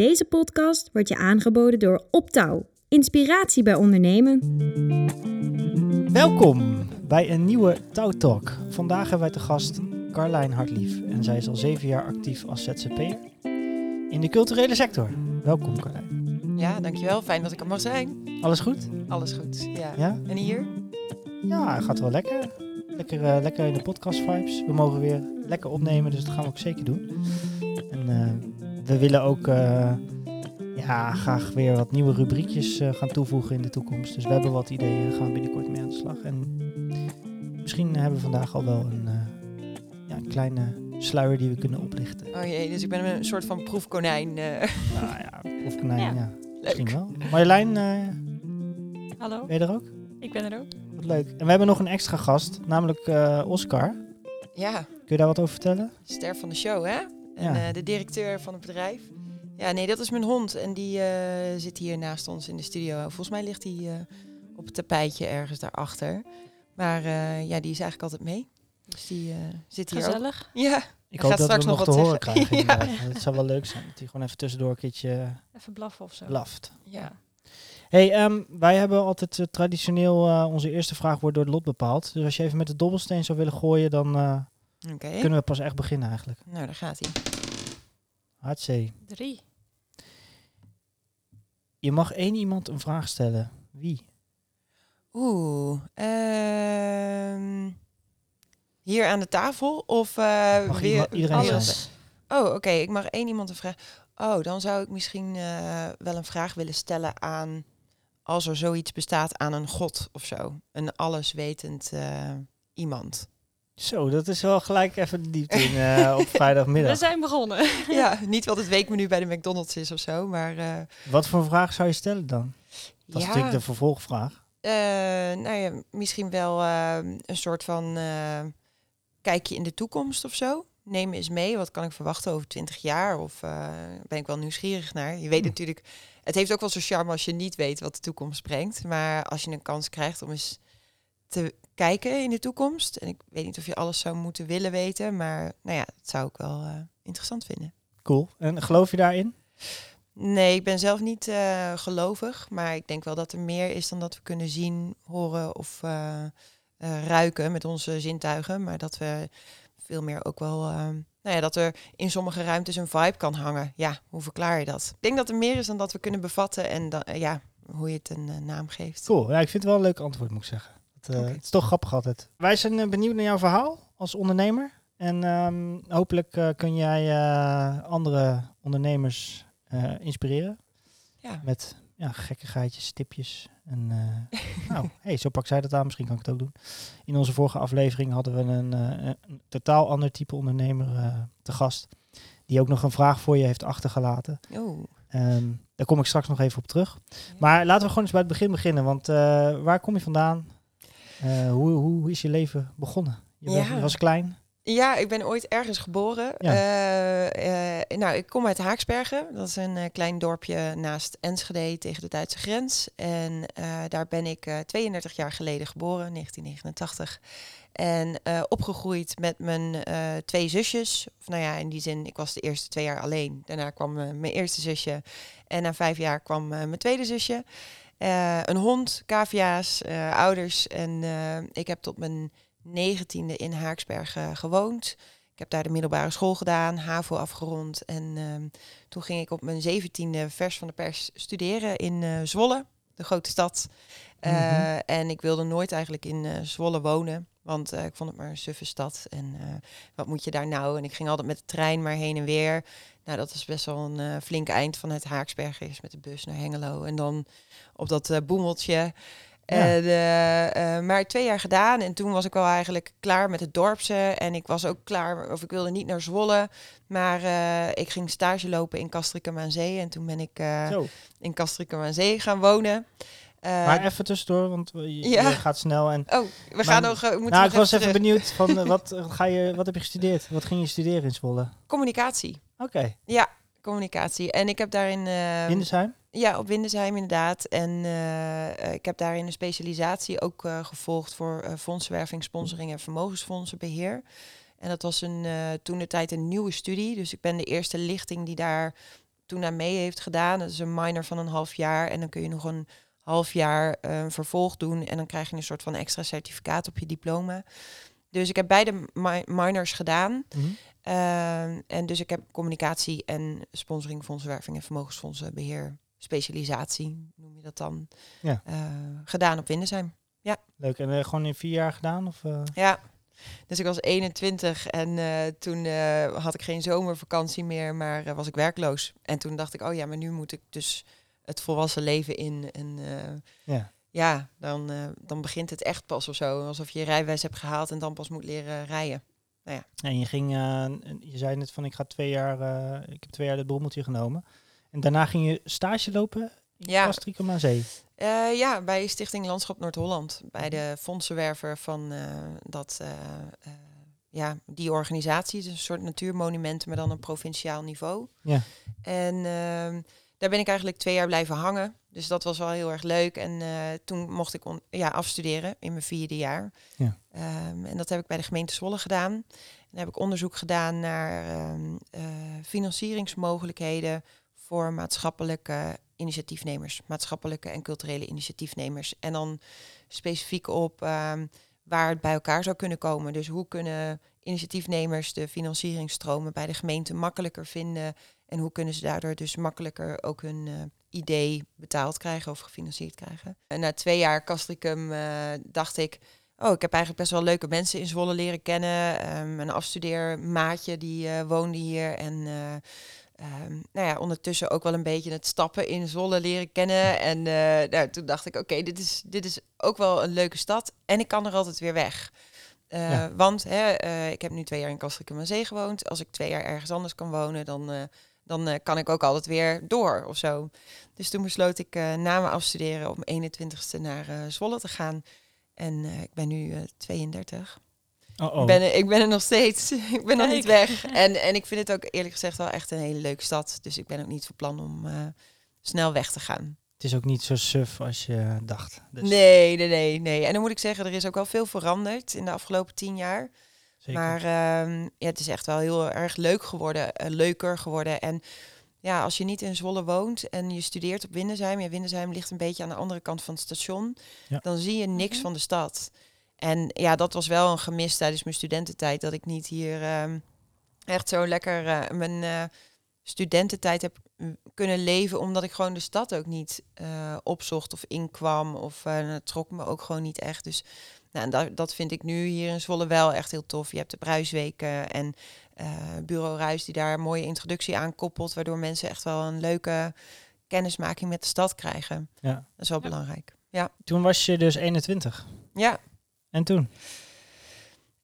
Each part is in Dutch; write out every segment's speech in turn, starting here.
Deze podcast wordt je aangeboden door Optouw. Inspiratie bij ondernemen. Welkom bij een nieuwe Touw Talk. Vandaag hebben wij te gast Carlijn Hartlief. En zij is al zeven jaar actief als ZZP'er in de culturele sector. Welkom Carlijn. Ja, dankjewel. Fijn dat ik er mag zijn. Alles goed? Alles goed, ja. Ja? En hier? Ja, gaat wel lekker. Lekker, eh, lekker in de podcast vibes. We mogen weer lekker opnemen, dus dat gaan we ook zeker doen. En eh, we willen ook eh, ja, graag weer wat nieuwe rubriekjes eh, gaan toevoegen in de toekomst. Dus we hebben wat ideeën, daar gaan we binnenkort mee aan de slag. En misschien hebben we vandaag al wel een, eh, ja, een kleine sluier die we kunnen oplichten. Oh jee, dus ik ben een soort van proefkonijn. eh. Nou ja, of konijn, ja. Ja. Misschien Leuk. wel. Marjolein, eh, Hallo, ben je er ook? ik ben er ook. Wat leuk. En we hebben nog een extra gast, namelijk eh, Oscar. Ja, Kun je daar wat over vertellen? ster van de show, hè? En Ja. eh, de directeur van het bedrijf. Ja, nee, dat is mijn hond. En die eh, zit hier naast ons in de studio. Volgens mij ligt hij eh, op het tapijtje ergens daarachter. Maar eh, ja, die is eigenlijk altijd mee. Dus die eh, zit hier ook. Gezellig. Ja, Ik hoop gaat dat we straks nog te wat horen zeggen. krijgen. Ja. Het zou wel leuk zijn dat hij gewoon even tussendoor een keertje Even blaffen of zo. blaft. ja. Hey, ehm, wij hebben altijd traditioneel eh, onze eerste vraag wordt door het lot bepaald. Dus als je even met de dobbelsteen zou willen gooien, dan eh, Oké. kunnen we pas echt beginnen eigenlijk. Nou, daar gaat hij. Hartzee. Drie. Je mag één iemand een vraag stellen. Wie? Oeh. ehm, hier aan de tafel of eh, Mag weer iedereen alles? zijn. Oh, oké. Ik mag één iemand een vraag. Oh, dan zou ik misschien eh, wel een vraag willen stellen aan als er zoiets bestaat aan een god of zo, een alleswetend eh, iemand. Zo, dat is wel gelijk even de diepte in eh, op vrijdagmiddag. We zijn begonnen. ja, niet wat het weekmenu bij de McDonald's is of zo, maar eh, Wat voor vraag zou je stellen dan? Dat is ja. natuurlijk de vervolgvraag. Eh, nou ja, misschien wel eh, een soort van eh, kijkje in de toekomst of zo. Neem eens mee, wat kan ik verwachten over 20 jaar? Of eh, ben ik wel nieuwsgierig naar? Je weet Hm. natuurlijk, het heeft ook wel zo'n charme als je niet weet wat de toekomst brengt. Maar als je een kans krijgt om eens te kijken in de toekomst. En ik weet niet of je alles zou moeten willen weten, maar nou ja, dat zou ik wel eh, interessant vinden. Cool. En geloof je daarin? Nee, ik ben zelf niet eh, gelovig, maar ik denk wel dat er meer is dan dat we kunnen zien, horen of eh, ruiken met onze zintuigen. Maar dat we veel meer ook wel, nou ja, dat er in sommige ruimtes een vibe kan hangen. Ja, hoe verklaar je dat? Ik denk dat er meer is dan dat we kunnen bevatten en dan, ja, hoe je het een naam geeft. Cool. Ja, ik vind het wel een leuk antwoord, moet ik zeggen. Het, eh, het is toch grappig altijd. Wij zijn eh, benieuwd naar jouw verhaal als ondernemer. En ehm, hopelijk eh, kun jij eh, andere ondernemers eh, inspireren Ja, met ja, gekkigheidjes, tipjes. En eh, nou, hey, zo pak zij dat aan. Misschien kan ik het ook doen. In onze vorige aflevering hadden we een, eh, een totaal ander type ondernemer eh, te gast. Die ook nog een vraag voor je heeft achtergelaten. Oeh. Ehm, daar kom ik straks nog even op terug. Maar laten we gewoon eens bij het begin beginnen. Want eh, waar kom je vandaan? Eh, hoe, hoe is je leven begonnen? Je, was- Ja. je was klein. Ja, ik ben ooit ergens geboren. Ja. Eh, eh, nou, ik kom uit Haaksbergen. Dat is een klein dorpje naast Enschede tegen de Duitse grens. En daar ben ik eh 32 jaar geleden geboren, 1989. En opgegroeid met mijn twee zusjes. Of nou ja, in die zin, ik was de eerste twee jaar alleen. Daarna kwam mijn eerste zusje. En na vijf jaar kwam mijn tweede zusje. Eh, een hond, cavia's, eh, ouders. En eh, ik heb tot mijn negentiende in Haaksbergen gewoond. Ik heb daar de middelbare school gedaan, HAVO afgerond. En ehm, toen ging ik op mijn zeventiende vers van de pers studeren in Zwolle, de grote stad. Mhm. En ik wilde nooit eigenlijk in Zwolle wonen, want eh, ik vond het maar een suffe stad. En eh, wat moet je daar nou? En ik ging altijd met de trein maar heen en weer. Nou, dat was best wel een eh, flink eind van het Haaksbergen. Eerst met de bus naar Hengelo en dan op dat boemeltje. Ja. Maar twee jaar gedaan en toen was ik wel eigenlijk klaar met het dorpse. En ik was ook klaar, of ik wilde niet naar Zwolle. Maar ik ging stage lopen in Castricum aan Zee. En toen ben ik in Castricum aan Zee gaan wonen. Eh, maar even tussendoor, want je, ja. je gaat snel. En, oh, we gaan nog. eh, moeten nou, nog ik was even terug. benieuwd van eh, wat, ga je, wat heb je gestudeerd? Wat ging je studeren in Zwolle? Communicatie. Oké, Ja, communicatie. En ik heb daarin. eh, Windesheim? Ja, op Windesheim inderdaad. En ik heb daarin een specialisatie ook gevolgd voor fondsenwerving, sponsoring en vermogensfondsenbeheer. En dat was een, toen de tijd een nieuwe studie. Dus ik ben de eerste lichting die daar toen aan mee heeft gedaan. Dat is een minor van een half jaar. En dan kun je nog een half jaar eh, vervolg doen. En dan krijg je een soort van extra certificaat op je diploma. Dus ik heb beide mi- minors gedaan. Mhm. Ehm, en dus ik heb communicatie en sponsoring, fondsenwerving en vermogensfondsenbeheer, specialisatie, noem je dat dan, Ja. eh, gedaan op Windesheim. Leuk. En eh, gewoon in vier jaar gedaan? Of, eh? Ja, dus ik was 21 en eh, toen eh, had ik geen zomervakantie meer, maar eh, was ik werkloos. En toen dacht ik, oh ja, maar nu moet ik dus het volwassen leven in. En eh, Ja. ja, dan, eh, dan begint het echt pas of zo. Alsof je je rijbewijs hebt gehaald en dan pas moet leren rijden. En je ging, eh, je zei net van ik ga twee jaar, ik heb twee jaar de brommeltje genomen. En daarna ging je stage lopen in Ja. Castricum aan Zee. Ja, bij Stichting Landschap Noord-Holland. Bij de fondsenwerver van dat, ja, die organisatie. Het is een soort natuurmonumenten, maar dan op provinciaal niveau. Ja. En ehm, daar ben ik eigenlijk twee jaar blijven hangen. Dus dat was wel heel erg leuk. En eh, toen mocht ik ja, afstuderen in mijn vierde jaar. Ja. Ehm, en dat heb ik bij de gemeente Zwolle gedaan. En heb ik onderzoek gedaan naar ehm, eh, financieringsmogelijkheden voor maatschappelijke initiatiefnemers, maatschappelijke en culturele initiatiefnemers. En dan specifiek op ehm, waar het bij elkaar zou kunnen komen. Dus hoe kunnen initiatiefnemers de financieringsstromen bij de gemeente makkelijker vinden en hoe kunnen ze daardoor dus makkelijker ook hun eh, idee betaald krijgen of gefinancierd krijgen. En na twee jaar Castricum eh, dacht ik, oh, ik heb eigenlijk best wel leuke mensen in Zwolle leren kennen. Um, een afstudeermaatje die eh, woonde hier en ehm, nou ja, ondertussen ook wel een beetje het stappen in Zwolle leren kennen. En nou, toen dacht ik, oké, dit, is, dit is ook wel een leuke stad en ik kan er altijd weer weg. Uh, Ja. Want hè, ik heb nu twee jaar in Castricum aan Zee gewoond. Als ik twee jaar ergens anders kan wonen, dan, dan eh, kan ik ook altijd weer door of zo. Dus toen besloot ik eh, na mijn afstuderen op mijn 21ste naar eh, Zwolle te gaan. En eh, ik ben nu eh 32. Oh, oh. Ik, ben, er- ik ben er nog steeds. ik ben nog niet weg. En, en ik vind het ook eerlijk gezegd wel echt een hele leuke stad. Dus ik ben ook niet van plan om eh, snel weg te gaan. Het is ook niet zo suf als je dacht. Dus Nee, nee, nee, nee. En dan moet ik zeggen, er is ook wel veel veranderd in de afgelopen tien jaar. Zeker. Maar ehm, ja, het is echt wel heel erg leuk geworden, eh, leuker geworden. En ja, als je niet in Zwolle woont en je studeert op Windesheim, ja, Windesheim ligt een beetje aan de andere kant van het station, Ja. dan zie je niks Mhm. van de stad. En ja, dat was wel een gemis tijdens mijn studententijd, dat ik niet hier ehm, echt zo lekker eh, mijn eh, studententijd heb kunnen leven, omdat ik gewoon de stad ook niet eh, opzocht of inkwam. Of eh, het trok me ook gewoon niet echt. Dus nou, en dat, dat vind ik nu hier in Zwolle wel echt heel tof. Je hebt de Bruisweken en eh, Bureau Ruis die daar een mooie introductie aan koppelt, waardoor mensen echt wel een leuke kennismaking met de stad krijgen. Ja. Dat is wel Ja. belangrijk. Ja. Toen was je dus 21. ja. En toen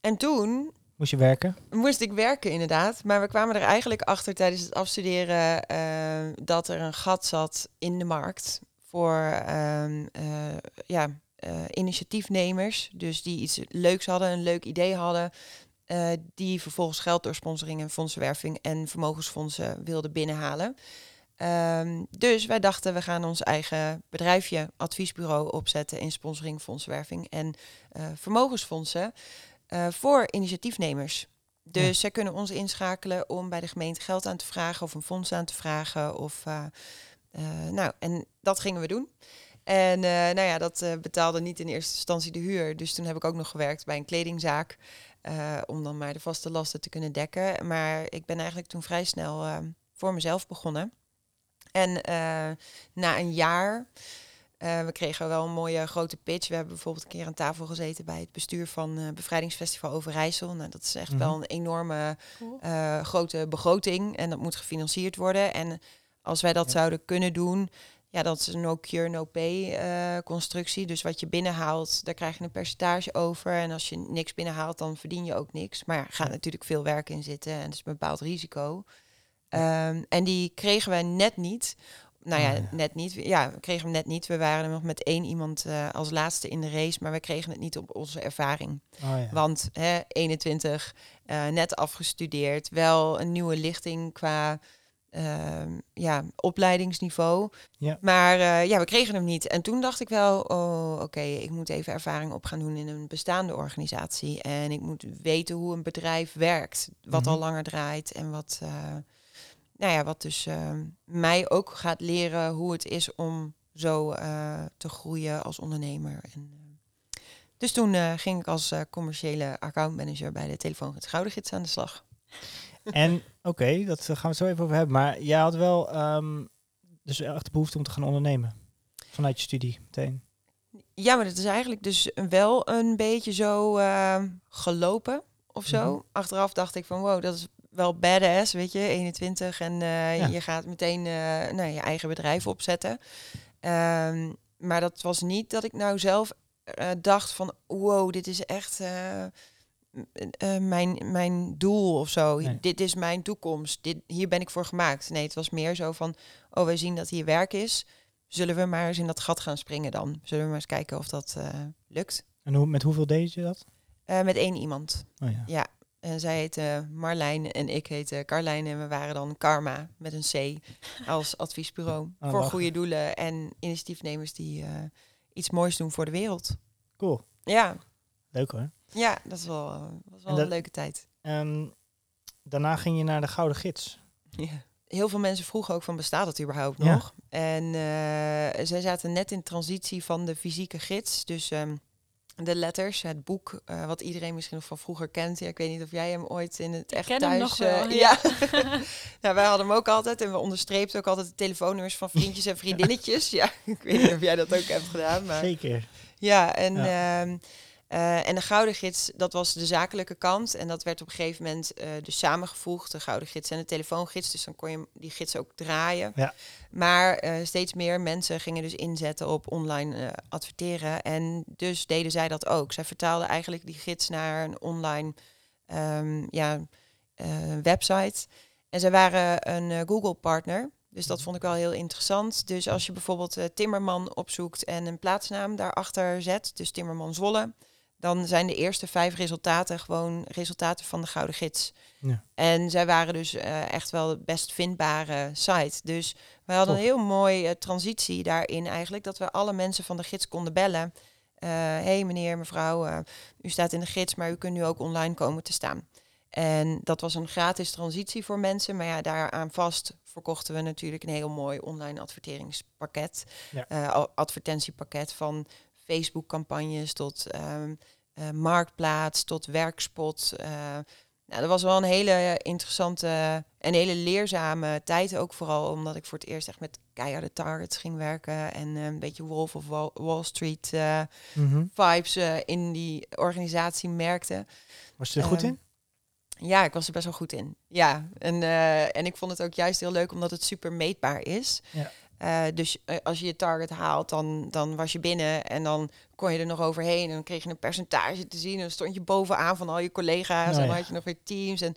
En toen moest je werken. moest ik werken inderdaad. Maar we kwamen er eigenlijk achter tijdens het afstuderen eh, dat er een gat zat in de markt voor ehm, eh, ja, eh, initiatiefnemers. Dus die iets leuks hadden, een leuk idee hadden. eh, die vervolgens geld door sponsoring en fondsenwerving en vermogensfondsen wilden binnenhalen. Ehm, dus wij dachten, we gaan ons eigen bedrijfje, adviesbureau, opzetten in sponsoring, fondsenwerving en eh, vermogensfondsen voor initiatiefnemers. Dus Ja. zij kunnen ons inschakelen om bij de gemeente geld aan te vragen of een fonds aan te vragen. Of, nou, en dat gingen we doen. En eh, nou ja, dat eh, betaalde niet in eerste instantie de huur. Dus toen heb ik ook nog gewerkt bij een kledingzaak. eh, om dan maar de vaste lasten te kunnen dekken. Maar ik ben eigenlijk toen vrij snel eh, voor mezelf begonnen. En eh, na een jaar, eh, we kregen wel een mooie grote pitch. We hebben bijvoorbeeld een keer aan tafel gezeten bij het bestuur van eh Bevrijdingsfestival Overijssel. Nou, dat is echt Mhm. wel een enorme eh, grote begroting en dat moet gefinancierd worden. En als wij dat Ja. zouden kunnen doen, ja, dat is een no-cure, no-pay eh, constructie. Dus wat je binnenhaalt, daar krijg je een percentage over. En als je niks binnenhaalt, dan verdien je ook niks. Maar er gaat natuurlijk veel werk in zitten en het is een bepaald risico. Ehm, en die kregen wij net niet. Nou ja, Oh ja. net niet. Ja, we kregen hem net niet. We waren er nog met één iemand eh, als laatste in de race, maar we kregen het niet op onze ervaring. Oh, ja. Want hè, 21, eh, net afgestudeerd, wel een nieuwe lichting qua ja, opleidingsniveau. Ja. Maar eh, ja, we kregen hem niet. En toen dacht ik wel, oh, oké, ik moet even ervaring op gaan doen in een bestaande organisatie. En ik moet weten hoe een bedrijf werkt, wat Mhm. al langer draait en wat, eh, nou ja, wat dus ehm, mij ook gaat leren hoe het is om zo eh, te groeien als ondernemer. En, dus toen ging ik als commerciële accountmanager bij de telefoongids Goudengids aan de slag. En oké, dat eh, gaan we het zo even over hebben. Maar jij had wel ehm, dus echt de behoefte om te gaan ondernemen. Vanuit je studie meteen. Ja, maar dat is eigenlijk dus wel een beetje zo ehm, gelopen of zo. Mhm. Achteraf dacht ik van wow, dat is wel badass, weet je, 21 en eh, Ja. je gaat meteen eh, nou, je eigen bedrijf opzetten. Ehm, maar dat was niet dat ik nou zelf dacht van wow, dit is echt eh, mijn, mijn doel of zo. Nee. Dit is mijn toekomst. Dit, hier ben ik voor gemaakt. Nee, het was meer zo van oh, wij zien dat hier werk is. Zullen we maar eens in dat gat gaan springen dan? Zullen we maar eens kijken of dat eh, lukt? En hoe, met hoeveel deed je dat? Eh, met één iemand. Oh ja. Ja. En zij heette Marlijn en ik heette Carlijn. En we waren dan Karma met een C als adviesbureau. Oh, voor goede doelen en initiatiefnemers die iets moois doen voor de wereld. Cool. Ja, Leuk hoor. Ja dat is wel, eh, was wel En dat- een leuke tijd. Ehm, daarna ging je naar de Gouden Gids. Ja. Heel veel mensen vroegen ook van bestaat het überhaupt Ja. nog? En eh, zij zaten net in transitie van de fysieke gids. Dus ehm, de letters, het boek, eh, wat iedereen misschien nog van vroeger kent. Ja, ik weet niet of jij hem ooit in het echt ken hem thuis... wel, eh, ja. ja. ja, wij hadden hem ook altijd. En we onderstreepten ook altijd de telefoonnummers van vriendjes en vriendinnetjes. Ja, ik weet niet of jij dat ook hebt gedaan. Maar... Zeker. Ja, en, Ja. ehm, eh, en de Gouden Gids, dat was de zakelijke kant. En dat werd op een gegeven moment eh, dus samengevoegd, de Gouden Gids en de telefoongids. Dus dan kon je die gids ook draaien. Ja. Maar eh, steeds meer mensen gingen dus inzetten op online adverteren. En dus deden zij dat ook. Zij vertaalden eigenlijk die gids naar een online ehm, ja, website. En zij waren een Google-partner. Dus dat vond ik wel heel interessant. Dus als je bijvoorbeeld Timmerman opzoekt en een plaatsnaam daarachter zet, dus Timmerman Zwolle, dan zijn de eerste vijf resultaten gewoon resultaten van de Gouden Gids. Ja. En zij waren dus eh, echt wel de best vindbare site. Dus we hadden een heel mooie transitie daarin eigenlijk, dat we alle mensen van de gids konden bellen. Hé hey meneer, mevrouw, eh, u staat in de gids, maar u kunt nu ook online komen te staan. En dat was een gratis transitie voor mensen. Maar ja, daaraan vast verkochten we natuurlijk een heel mooi online adverteringspakket. Ja. Eh, advertentiepakket van Facebook-campagnes tot ehm, eh, Marktplaats, tot Werkspot. Eh, nou, dat was wel een hele interessante en hele leerzame tijd ook vooral. Omdat ik voor het eerst echt met keiharde targets ging werken. En eh, een beetje Wolf of Wall, Wall Street Mhm. vibes in die organisatie merkte. Was je er goed Ehm, in? Ja, ik was er best wel goed in. Ja, en, en ik vond het ook juist heel leuk omdat het super meetbaar is. Ja. Eh, dus eh, als je je target haalt, dan, dan was je binnen en dan kon je er nog overheen. En dan kreeg je een percentage te zien. En dan stond je bovenaan van al je collega's. Nou en ja. dan had je nog weer teams. En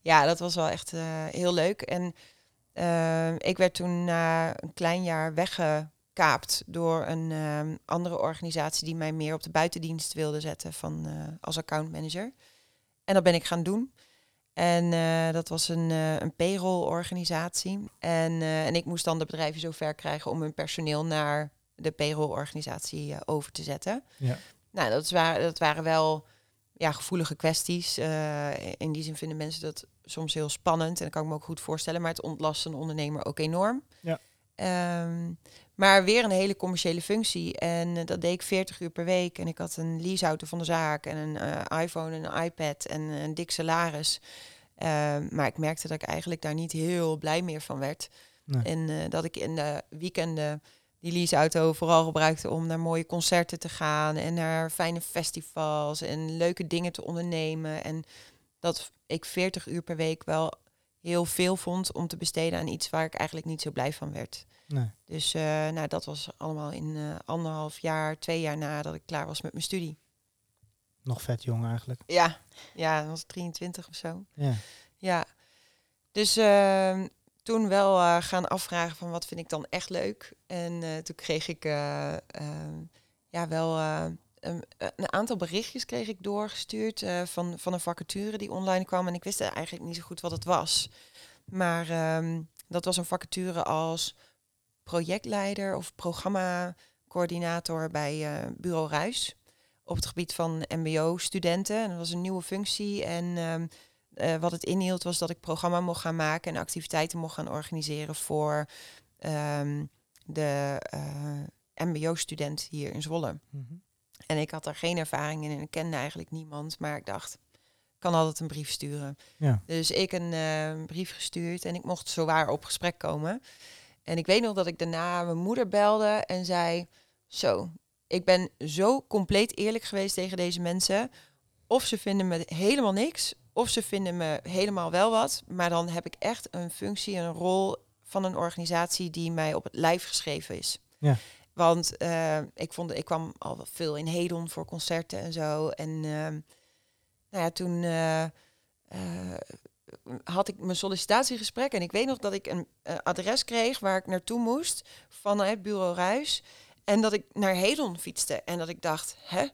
ja, dat was wel echt eh, heel leuk. En ik werd toen na een klein jaar weggekaapt door een andere organisatie die mij meer op de buitendienst wilde zetten van, als accountmanager. En dat ben ik gaan doen. En eh, dat was een, eh een payroll-organisatie. En, eh, en ik moest dan de bedrijven zover krijgen om hun personeel naar de payroll-organisatie over te zetten. Ja. Nou, dat, waren, dat waren wel ja, gevoelige kwesties. In die zin vinden mensen dat soms heel spannend. En dat kan ik me ook goed voorstellen. Maar het ontlast een ondernemer ook enorm. Ja. Ehm, maar weer een hele commerciële functie. En eh, dat deed ik 40 uur per week. En ik had een leaseauto van de zaak. En een eh, iPhone en een iPad. En een dik salaris. Ehm, maar ik merkte dat ik eigenlijk daar niet heel blij meer van werd. Nee. En eh, dat ik in de weekenden die leaseauto vooral gebruikte om naar mooie concerten te gaan. En naar fijne festivals. En leuke dingen te ondernemen. En dat ik 40 uur per week wel heel veel vond om te besteden aan iets waar ik eigenlijk niet zo blij van werd. Nee. Dus eh, nou, dat was allemaal in eh, anderhalf jaar, twee jaar nadat ik klaar was met mijn studie. Nog vet jong eigenlijk. Ja, ja, dat was 23 of zo. Ja. Ja, dus ehm, toen wel eh, gaan afvragen van wat vind ik dan echt leuk. En toen kreeg ik eh, ehm, ja wel eh, een, aantal berichtjes kreeg ik doorgestuurd eh, van, van een vacature die online kwam. En ik wist eigenlijk niet zo goed wat het was. Maar ehm, dat was een vacature als projectleider of programmacoördinator bij eh, Bureau Ruis. Op het gebied van mbo-studenten. En dat was een nieuwe functie. En ehm, eh, wat het inhield was dat ik programma mocht gaan maken en activiteiten mocht gaan organiseren voor ehm, de MBO-student hier in Zwolle. Mhm. En ik had daar geen ervaring in en ik kende eigenlijk niemand, maar ik dacht, ik kan altijd een brief sturen. Ja. Dus ik een eh, brief gestuurd en ik mocht zowaar op gesprek komen. En ik weet nog dat ik daarna mijn moeder belde en zei: Zo, ik ben zo compleet eerlijk geweest tegen deze mensen. Of ze vinden me helemaal niks, of ze vinden me helemaal wel wat. Maar dan heb ik echt een functie, een rol van een organisatie die mij op het lijf geschreven is. Ja. Want eh, ik, vond, ik kwam al veel in Hedon voor concerten en zo. En ehm, nou ja, toen eh, eh, had ik mijn sollicitatiegesprek. En ik weet nog dat ik een adres kreeg waar ik naartoe moest vanuit Bureau Ruis. En dat ik naar Hedon fietste. En dat ik dacht, hè?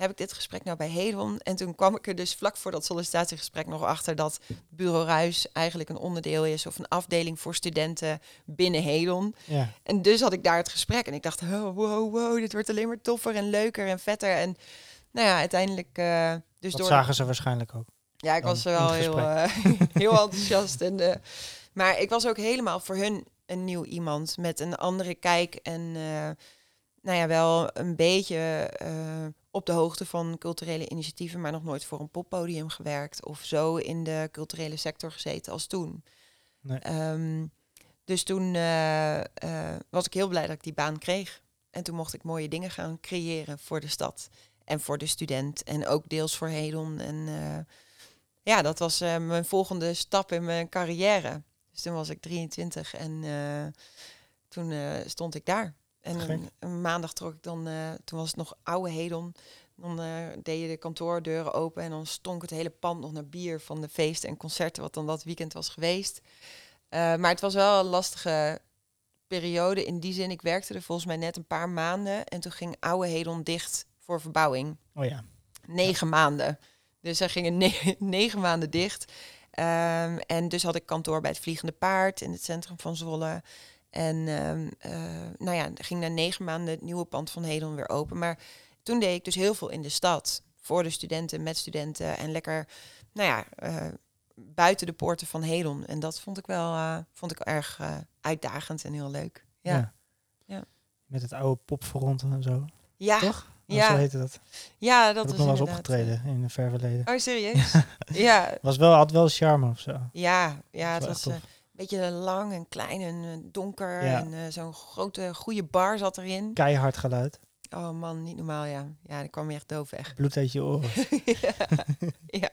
Heb ik dit gesprek nou bij Hedon? En toen kwam ik er dus vlak voor dat sollicitatiegesprek nog achter dat Bureau Ruis eigenlijk een onderdeel is of een afdeling voor studenten binnen Hedon. Ja. En dus had ik daar het gesprek en ik dacht, oh, wow, wow, dit wordt alleen maar toffer en leuker en vetter. En nou ja, uiteindelijk eh, dus Dat door... zagen ze waarschijnlijk ook. Ja, ik was wel heel, eh, heel enthousiast. En, eh, maar ik was ook helemaal voor hun een nieuw iemand met een andere kijk. En nou ja, wel een beetje op de hoogte van culturele initiatieven, maar nog nooit voor een poppodium gewerkt of zo in de culturele sector gezeten als toen. Nee. Ehm, dus toen eh, eh, was ik heel blij dat ik die baan kreeg. En toen mocht ik mooie dingen gaan creëren voor de stad en voor de student en ook deels voor Hedon. En eh, ja, dat was mijn volgende stap in mijn carrière. Dus toen was ik 23 en toen stond ik daar. En een, een maandag trok ik dan, eh, toen was het nog oude Hedon. Dan eh, deed je de kantoordeuren open en dan stonk het hele pand nog naar bier van de feesten en concerten wat dan dat weekend was geweest. Eh, maar het was wel een lastige periode in die zin. Ik werkte er volgens mij net een paar maanden en toen ging oude Hedon dicht voor verbouwing Oh ja. negen maanden. Dus zij gingen ne- negen maanden dicht. Ehm, en dus had ik kantoor bij het Vliegende Paard in het centrum van Zwolle. En ehm, eh, nou ja, ging na negen maanden het nieuwe pand van Hedon weer open. Maar toen deed ik dus heel veel in de stad. Voor de studenten, met studenten. En lekker, nou ja, eh, buiten de poorten van Hedon. En dat vond ik wel eh, vond ik erg uitdagend en heel leuk. Ja, ja. Met het oude popfront en zo. ja, Toch? Of ja. Zo heette dat. ja Dat dat was nog wel opgetreden in een ver verleden. Oh, serieus? ja, Was wel, had wel charme of zo. Ja, ja Dat het was beetje lang en klein en eh, donker. Ja. En eh, zo'n grote, goede bar zat erin. Keihard geluid. Oh man, niet normaal, ja. Ja, dan kwam je echt doof weg. Bloed uit je oren. ja. ja.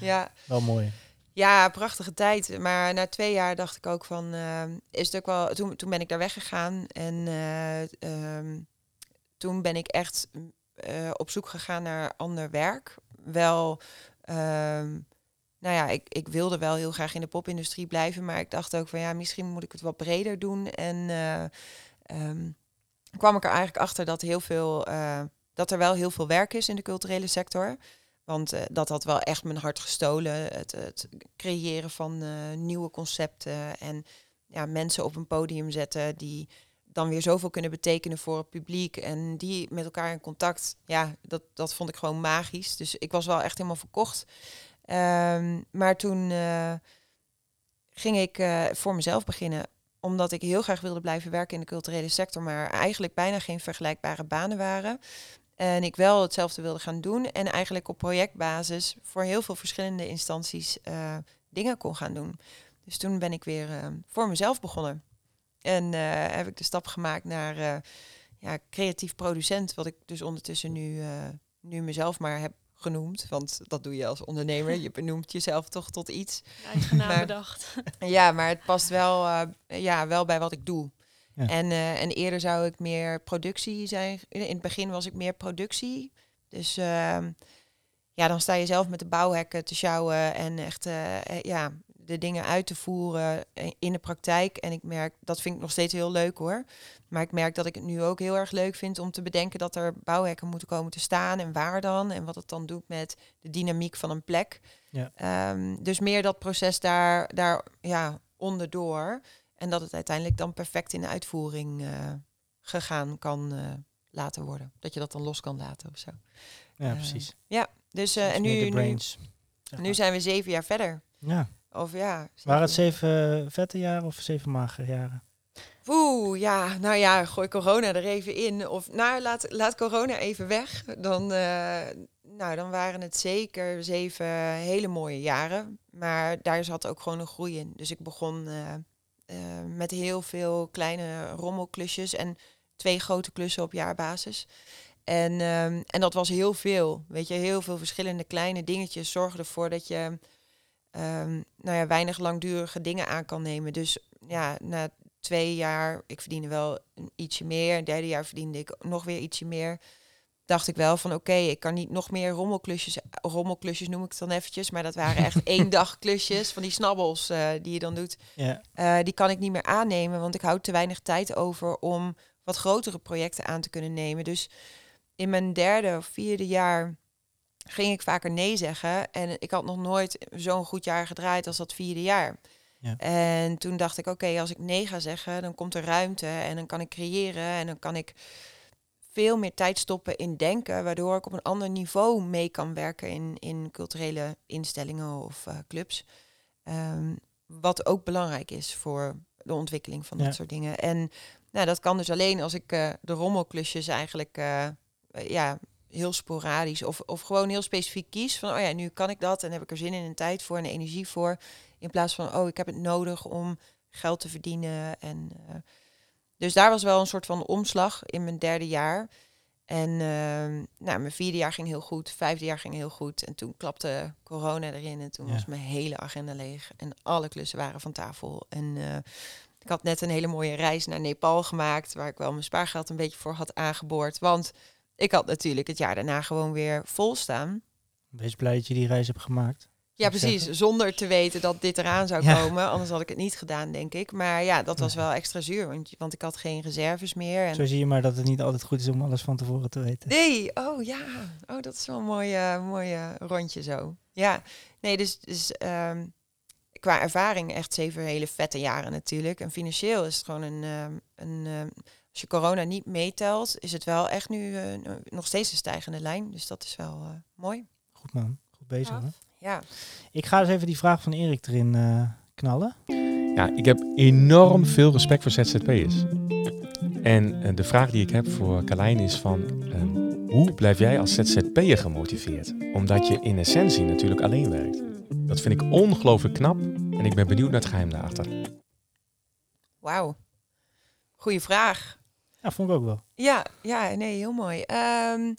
ja. Wel mooi. Ja, prachtige tijd. Maar na twee jaar dacht ik ook van, eh, is het ook wel. Toen, toen ben ik daar weggegaan en eh, ehm, toen ben ik echt op zoek gegaan naar ander werk. Wel, ehm, nou ja, ik, ik wilde wel heel graag in de popindustrie blijven, maar ik dacht ook van ja, misschien moet ik het wat breder doen. En eh, ehm, kwam ik er eigenlijk achter dat heel veel, eh, dat er wel heel veel werk is in de culturele sector. Want eh, dat had wel echt mijn hart gestolen. Het, het creëren van nieuwe concepten en ja, mensen op een podium zetten die dan weer zoveel kunnen betekenen voor het publiek en die met elkaar in contact. Ja, dat, dat vond ik gewoon magisch. Dus ik was wel echt helemaal verkocht. Ehm, maar toen eh, ging ik eh, voor mezelf beginnen omdat ik heel graag wilde blijven werken in de culturele sector, maar eigenlijk bijna geen vergelijkbare banen waren. En ik wel hetzelfde wilde gaan doen en eigenlijk op projectbasis voor heel veel verschillende instanties eh, dingen kon gaan doen. Dus toen ben ik weer voor mezelf begonnen. En heb ik de stap gemaakt naar ja, creatief producent, wat ik dus ondertussen nu, nu mezelf maar heb genoemd. Want dat doe je als ondernemer. Je benoemt jezelf toch tot iets. Eigen naam Maar- bedacht. Ja, maar het past wel, eh, ja, wel bij wat ik doe. Ja. En, eh, en eerder zou ik meer productie zijn. In het begin was ik meer productie. Dus ehm, ja, dan sta je zelf met de bouwhekken te sjouwen en echt eh, ja, de dingen uit te voeren in de praktijk. En ik merk, dat vind ik nog steeds heel leuk hoor. Maar ik merk dat ik het nu ook heel erg leuk vind om te bedenken dat er bouwhekken moeten komen te staan en waar dan. En wat het dan doet met de dynamiek van een plek. Ja. Ehm, dus meer dat proces daar, daar ja, onderdoor. En dat het uiteindelijk dan perfect in de uitvoering eh, gegaan kan eh, laten worden. Dat je dat dan los kan laten of zo. Ja, precies. Ja, dus eh, en nu, nu Nu zijn we zeven jaar verder. Ja. Of ja. Waren het zeven- zeven vette jaren of zeven magere jaren? Oeh, ja, nou ja, gooi corona er even in. Of nou, laat, laat corona even weg. Dan, eh, nou, dan waren het zeker zeven hele mooie jaren. Maar daar zat ook gewoon een groei in. Dus ik begon eh, eh, met heel veel kleine rommelklusjes en twee grote klussen op jaarbasis. En, ehm, en dat was heel veel. Weet je, heel veel verschillende kleine dingetjes zorgen ervoor dat je ehm, nou ja, weinig langdurige dingen aan kan nemen. Dus ja, na twee jaar, ik verdiende wel een ietsje meer. Het derde jaar verdiende ik nog weer ietsje meer. Dacht ik wel van oké, ik kan niet nog meer rommelklusjes, rommelklusjes noem ik het dan eventjes. Maar dat waren echt één dag klusjes van die snabbels eh, die je dan doet. Eh, die kan ik niet meer aannemen, want ik houd te weinig tijd over om wat grotere projecten aan te kunnen nemen. Dus in mijn derde of vierde jaar ging ik vaker nee zeggen. En ik had nog nooit zo'n goed jaar gedraaid als dat vierde jaar. Ja. En toen dacht ik, oké, als ik nee ga zeggen, dan komt er ruimte en dan kan ik creëren en dan kan ik veel meer tijd stoppen in denken, waardoor ik op een ander niveau mee kan werken in, in culturele instellingen of eh, clubs. Ehm, wat ook belangrijk is voor de ontwikkeling van Ja. dat soort dingen. En nou, dat kan dus alleen als ik eh, de rommelklusjes eigenlijk eh, ja, heel sporadisch of, of gewoon heel specifiek kies. Van, oh ja, nu kan ik dat en heb ik er zin in en tijd voor en energie voor. In plaats van, oh, ik heb het nodig om geld te verdienen. En, eh, dus daar was wel een soort van omslag in mijn derde jaar. En ehm, nou, mijn vierde jaar ging heel goed, vijfde jaar ging heel goed. En toen klapte corona erin en toen Ja. was mijn hele agenda leeg. En alle klussen waren van tafel. En eh, ik had net een hele mooie reis naar Nepal gemaakt, waar ik wel mijn spaargeld een beetje voor had aangeboord. Want ik had natuurlijk het jaar daarna gewoon weer vol staan. Wees blij dat je die reis hebt gemaakt. Ja, precies. zeggen. Zonder te weten dat dit eraan zou Ja. komen. Anders had ik het niet gedaan, denk ik. Maar ja, dat was wel extra zuur. Want, want ik had geen reserves meer. En Zo zie je maar dat het niet altijd goed is om alles van tevoren te weten. Nee, oh ja. Oh, dat is wel een mooi, eh, mooi rondje zo. Ja, nee, dus, dus ehm, qua ervaring echt zeven hele vette jaren natuurlijk. En financieel is het gewoon een... ehm, een ehm, als je corona niet meetelt, is het wel echt nu eh, nog steeds een stijgende lijn. Dus dat is wel eh, mooi. Goed man, goed bezig hoor. Ja. Ik ga eens even die vraag van Erik erin eh, knallen. Ja, ik heb enorm veel respect voor ZZP'ers. En de vraag die ik heb voor Carlijn is van... ehm, hoe blijf jij als ZZP'er gemotiveerd? Omdat je in essentie natuurlijk alleen werkt. Dat vind ik ongelooflijk knap en ik ben benieuwd naar het geheim daarachter. Wauw. Goeie vraag. Ja, vond ik ook wel. Ja, ja, nee, heel mooi. Ehm,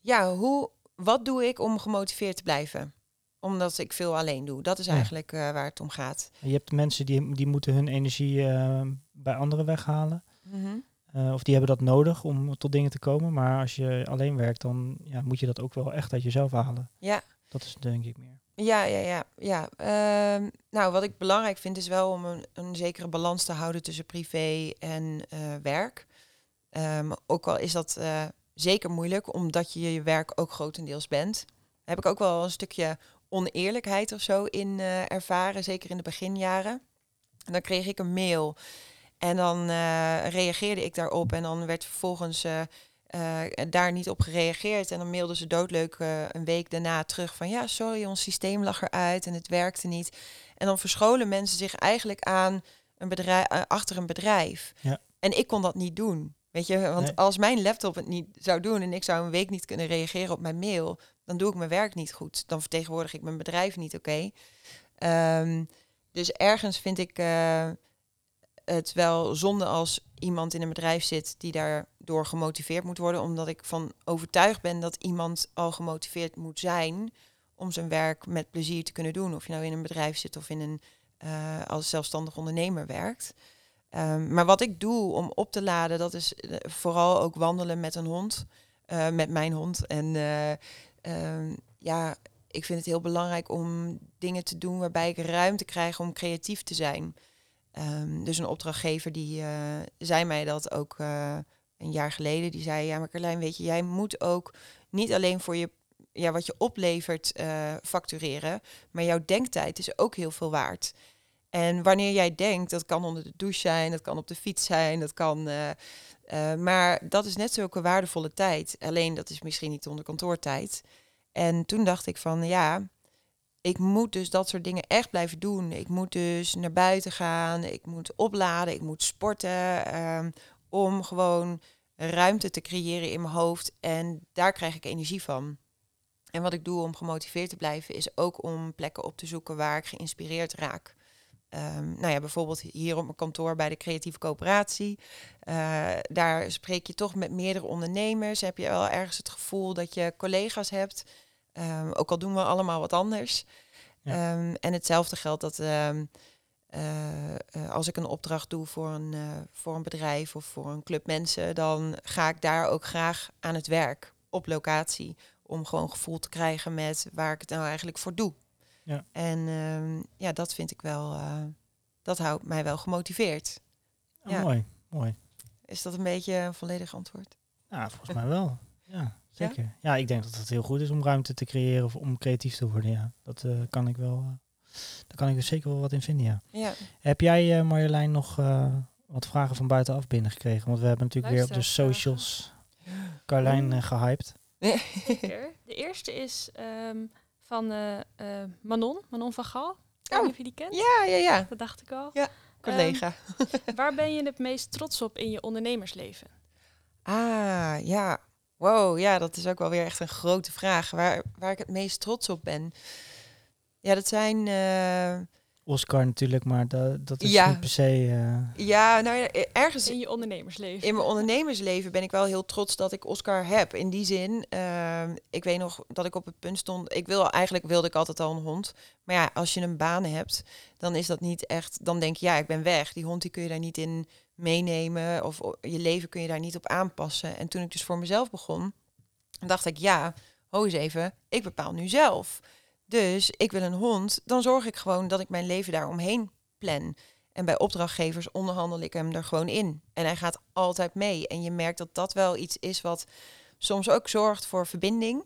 ja, hoe, wat doe ik om gemotiveerd te blijven? Omdat ik veel alleen doe. Dat is Ja. eigenlijk eh, waar het om gaat. Je hebt mensen die, die moeten hun energie eh, bij anderen weghalen. Mhm. Eh, of die hebben dat nodig om tot dingen te komen. Maar als je alleen werkt, dan ja, moet je dat ook wel echt uit jezelf halen. Ja. Dat is denk ik meer. Ja, ja, ja. ja. Ehm, nou, wat ik belangrijk vind is wel om een, zekere balans te houden tussen privé en eh, werk. Ehm, ook al is dat eh, zeker moeilijk, omdat je je werk ook grotendeels bent. Heb ik ook wel een stukje oneerlijkheid of zo in eh, ervaren, zeker in de beginjaren. En dan kreeg ik een mail en dan reageerde ik daarop en dan werd vervolgens eh, daar niet op gereageerd. En dan mailden ze doodleuk eh, een week daarna terug van ja, sorry, ons systeem lag eruit en het werkte niet. En dan verscholen mensen zich eigenlijk aan een bedrijf, eh, achter een bedrijf. Ja. En ik kon dat niet doen. Weet je, want Nee. als mijn laptop het niet zou doen en ik zou een week niet kunnen reageren op mijn mail, dan doe ik mijn werk niet goed. Dan vertegenwoordig ik mijn bedrijf niet oké. Ehm, dus ergens vind ik het wel zonde als iemand in een bedrijf zit die daardoor gemotiveerd moet worden, omdat ik van overtuigd ben dat iemand al gemotiveerd moet zijn om zijn werk met plezier te kunnen doen. Of je nou in een bedrijf zit of in een eh, als zelfstandig ondernemer werkt. Ehm, maar wat ik doe om op te laden, dat is eh, vooral ook wandelen met een hond, eh, met mijn hond. En eh, ehm, ja, ik vind het heel belangrijk om dingen te doen waarbij ik ruimte krijg om creatief te zijn. Ehm, dus een opdrachtgever die zei mij dat ook een jaar geleden. Die zei, ja maar Carlijn, weet je, jij moet ook niet alleen voor je, ja, wat je oplevert eh, factureren, maar jouw denktijd is ook heel veel waard. En wanneer jij denkt, dat kan onder de douche zijn, dat kan op de fiets zijn, dat kan. eh, eh, maar dat is net zulke waardevolle tijd. Alleen dat is misschien niet onder kantoortijd. En toen dacht ik van ja, ik moet dus dat soort dingen echt blijven doen. Ik moet dus naar buiten gaan, ik moet opladen, ik moet sporten. ehm, om gewoon ruimte te creëren in mijn hoofd. En daar krijg ik energie van. En wat ik doe om gemotiveerd te blijven, is ook om plekken op te zoeken waar ik geïnspireerd raak. Ehm, nou ja, bijvoorbeeld hier op mijn kantoor bij de creatieve coöperatie. Eh, daar spreek je toch met meerdere ondernemers. Heb je wel ergens het gevoel dat je collega's hebt. Ehm, ook al doen we allemaal wat anders. Ja. Ehm, en hetzelfde geldt dat eh, eh, als ik een opdracht doe voor een, eh, voor een bedrijf of voor een club mensen, dan ga ik daar ook graag aan het werk op locatie. Om gewoon gevoel te krijgen met waar ik het nou eigenlijk voor doe. Ja. En ehm, ja, dat vind ik wel, dat houdt mij wel gemotiveerd. Oh, Ja. Mooi, mooi. Is dat een beetje een volledig antwoord? Ja, volgens mij wel. Ja, zeker. Ja? ik denk dat het heel goed is om ruimte te creëren of om creatief te worden. Ja, dat kan ik wel. Daar kan ik dus zeker wel wat in vinden. Ja. Ja. Heb jij, eh, Marjolein, nog eh, wat vragen van buitenaf binnengekregen? Want we hebben natuurlijk weer op de socials Carlijn eh, gehyped. Zeker. De eerste is ehm, van eh, eh, Manon, Manon van Gal. Ik weet Oh. niet of je die kent. Ja, ja, ja. Dat dacht ik al. Collega. Waar ben je het meest trots op in je ondernemersleven? Ah, ja. Wow, ja, dat is ook wel weer echt een grote vraag. Waar, waar ik het meest trots op ben. Ja, dat zijn. eh, Oscar natuurlijk, maar da- dat is Ja. niet per se... eh, ja, nou ja, ergens In je ondernemersleven. in mijn ondernemersleven ben ik wel heel trots dat ik Oscar heb. In die zin, ehm, ik weet nog dat ik op het punt stond. Ik wil eigenlijk wilde ik altijd al een hond. Maar ja, als je een baan hebt, dan is dat niet echt. Dan denk je, ja, ik ben weg. Die hond die kun je daar niet in meenemen. Of je leven kun je daar niet op aanpassen. En toen ik dus voor mezelf begon, dacht ik, ja, ho eens even, ik bepaal nu zelf. Dus ik wil een hond, dan zorg ik gewoon dat ik mijn leven daar omheen plan. En bij opdrachtgevers onderhandel ik hem er gewoon in. En hij gaat altijd mee. En je merkt dat dat wel iets is wat soms ook zorgt voor verbinding.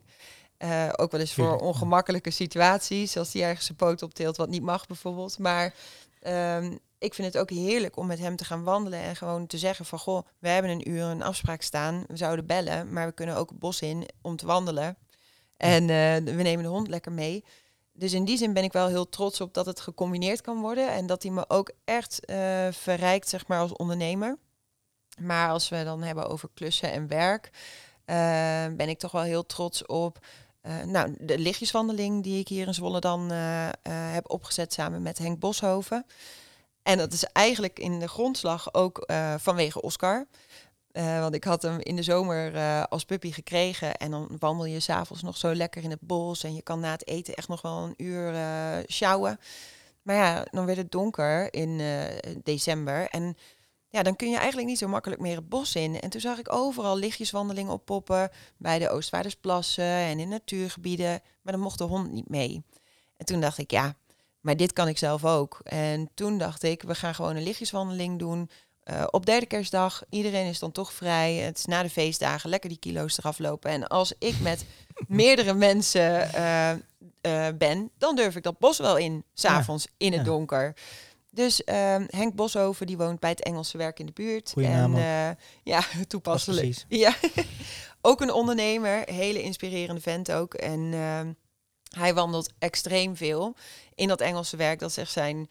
Eh, ook wel eens voor ongemakkelijke situaties, als hij ergens zijn poot optilt wat niet mag bijvoorbeeld. Maar ehm, ik vind het ook heerlijk om met hem te gaan wandelen en gewoon te zeggen van goh, we hebben een uur een afspraak staan, we zouden bellen, maar we kunnen ook het bos in om te wandelen. En eh, we nemen de hond lekker mee. Dus in die zin ben ik wel heel trots op dat het gecombineerd kan worden en dat hij me ook echt eh, verrijkt, zeg maar, als ondernemer. Maar als we dan hebben over klussen en werk, eh, ben ik toch wel heel trots op nou, de lichtjeswandeling die ik hier in Zwolle dan heb opgezet samen met Henk Boshoven. En dat is eigenlijk in de grondslag ook vanwege Oscar. Eh, want ik had hem in de zomer eh, als puppy gekregen. En dan wandel je s'avonds nog zo lekker in het bos. En je kan na het eten echt nog wel een uur eh sjouwen. Maar ja, dan werd het donker in december. En ja, dan kun je eigenlijk niet zo makkelijk meer het bos in. En toen zag ik overal lichtjeswandelingen oppoppen. Bij de Oostvaardersplassen en in natuurgebieden. Maar dan mocht de hond niet mee. En toen dacht ik, ja, maar dit kan ik zelf ook. En toen dacht ik, we gaan gewoon een lichtjeswandeling doen. Eh, op derde kerstdag, iedereen is dan toch vrij. Het is na de feestdagen, lekker die kilo's eraf lopen. En als ik met meerdere mensen eh, eh, ben, dan durf ik dat bos wel in, s'avonds in het ja. donker. Dus ehm, Henk Boshoven, die woont bij het Engelse werk in de buurt. Goeie en ja, toepasselijk. Ja, ook een ondernemer, hele inspirerende vent ook. En ehm, hij wandelt extreem veel in dat Engelse werk. Dat echt zijn,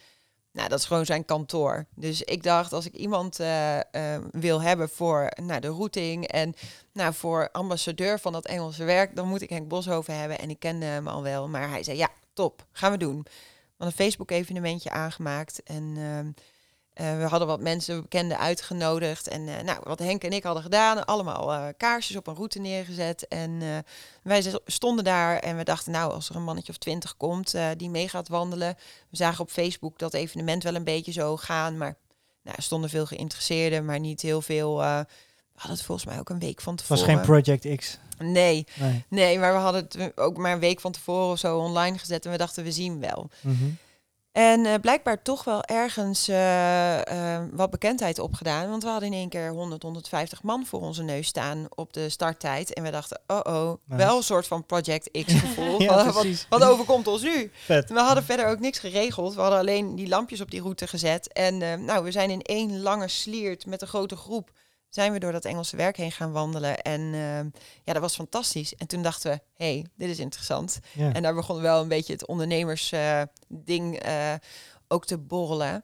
nou, dat is gewoon zijn kantoor. Dus ik dacht, als ik iemand eh, eh, wil hebben voor nou, de routing en nou, voor ambassadeur van dat Engelse werk, dan moet ik Henk Boshoven hebben. En ik kende hem al wel, maar hij zei, ja, top, gaan we doen. We een Facebook-evenementje aangemaakt en... ehm, eh, we hadden wat mensen, bekenden uitgenodigd. En eh, nou, wat Henk en ik hadden gedaan, allemaal eh, kaarsjes op een route neergezet. En wij stonden daar en we dachten, nou, als er een mannetje of twintig komt die mee gaat wandelen. We zagen op Facebook dat evenement wel een beetje zo gaan. Maar nou, er stonden veel geïnteresseerden, maar niet heel veel. we hadden het volgens mij ook een week van Het was tevoren. geen Project X. Nee, Nee. nee, maar we hadden het ook maar een week van tevoren of zo online gezet. En we dachten, we zien wel. Mhm. En eh, blijkbaar toch wel ergens eh, eh, wat bekendheid opgedaan. Want we hadden in één keer 100, 150 man voor onze neus staan op de starttijd. En we dachten, oh oh, Nice. wel een soort van Project X gevoel. Ja, wat, wat, overkomt ons nu? Vet. We hadden verder ook niks geregeld. We hadden alleen die lampjes op die route gezet. En nou, we zijn in één lange sliert met een grote groep zijn we door dat Engelse werk heen gaan wandelen. En eh, ja, dat was fantastisch. En toen dachten we, hey, dit is interessant. Ja. En daar begon wel een beetje het ondernemersding eh ook te borrelen.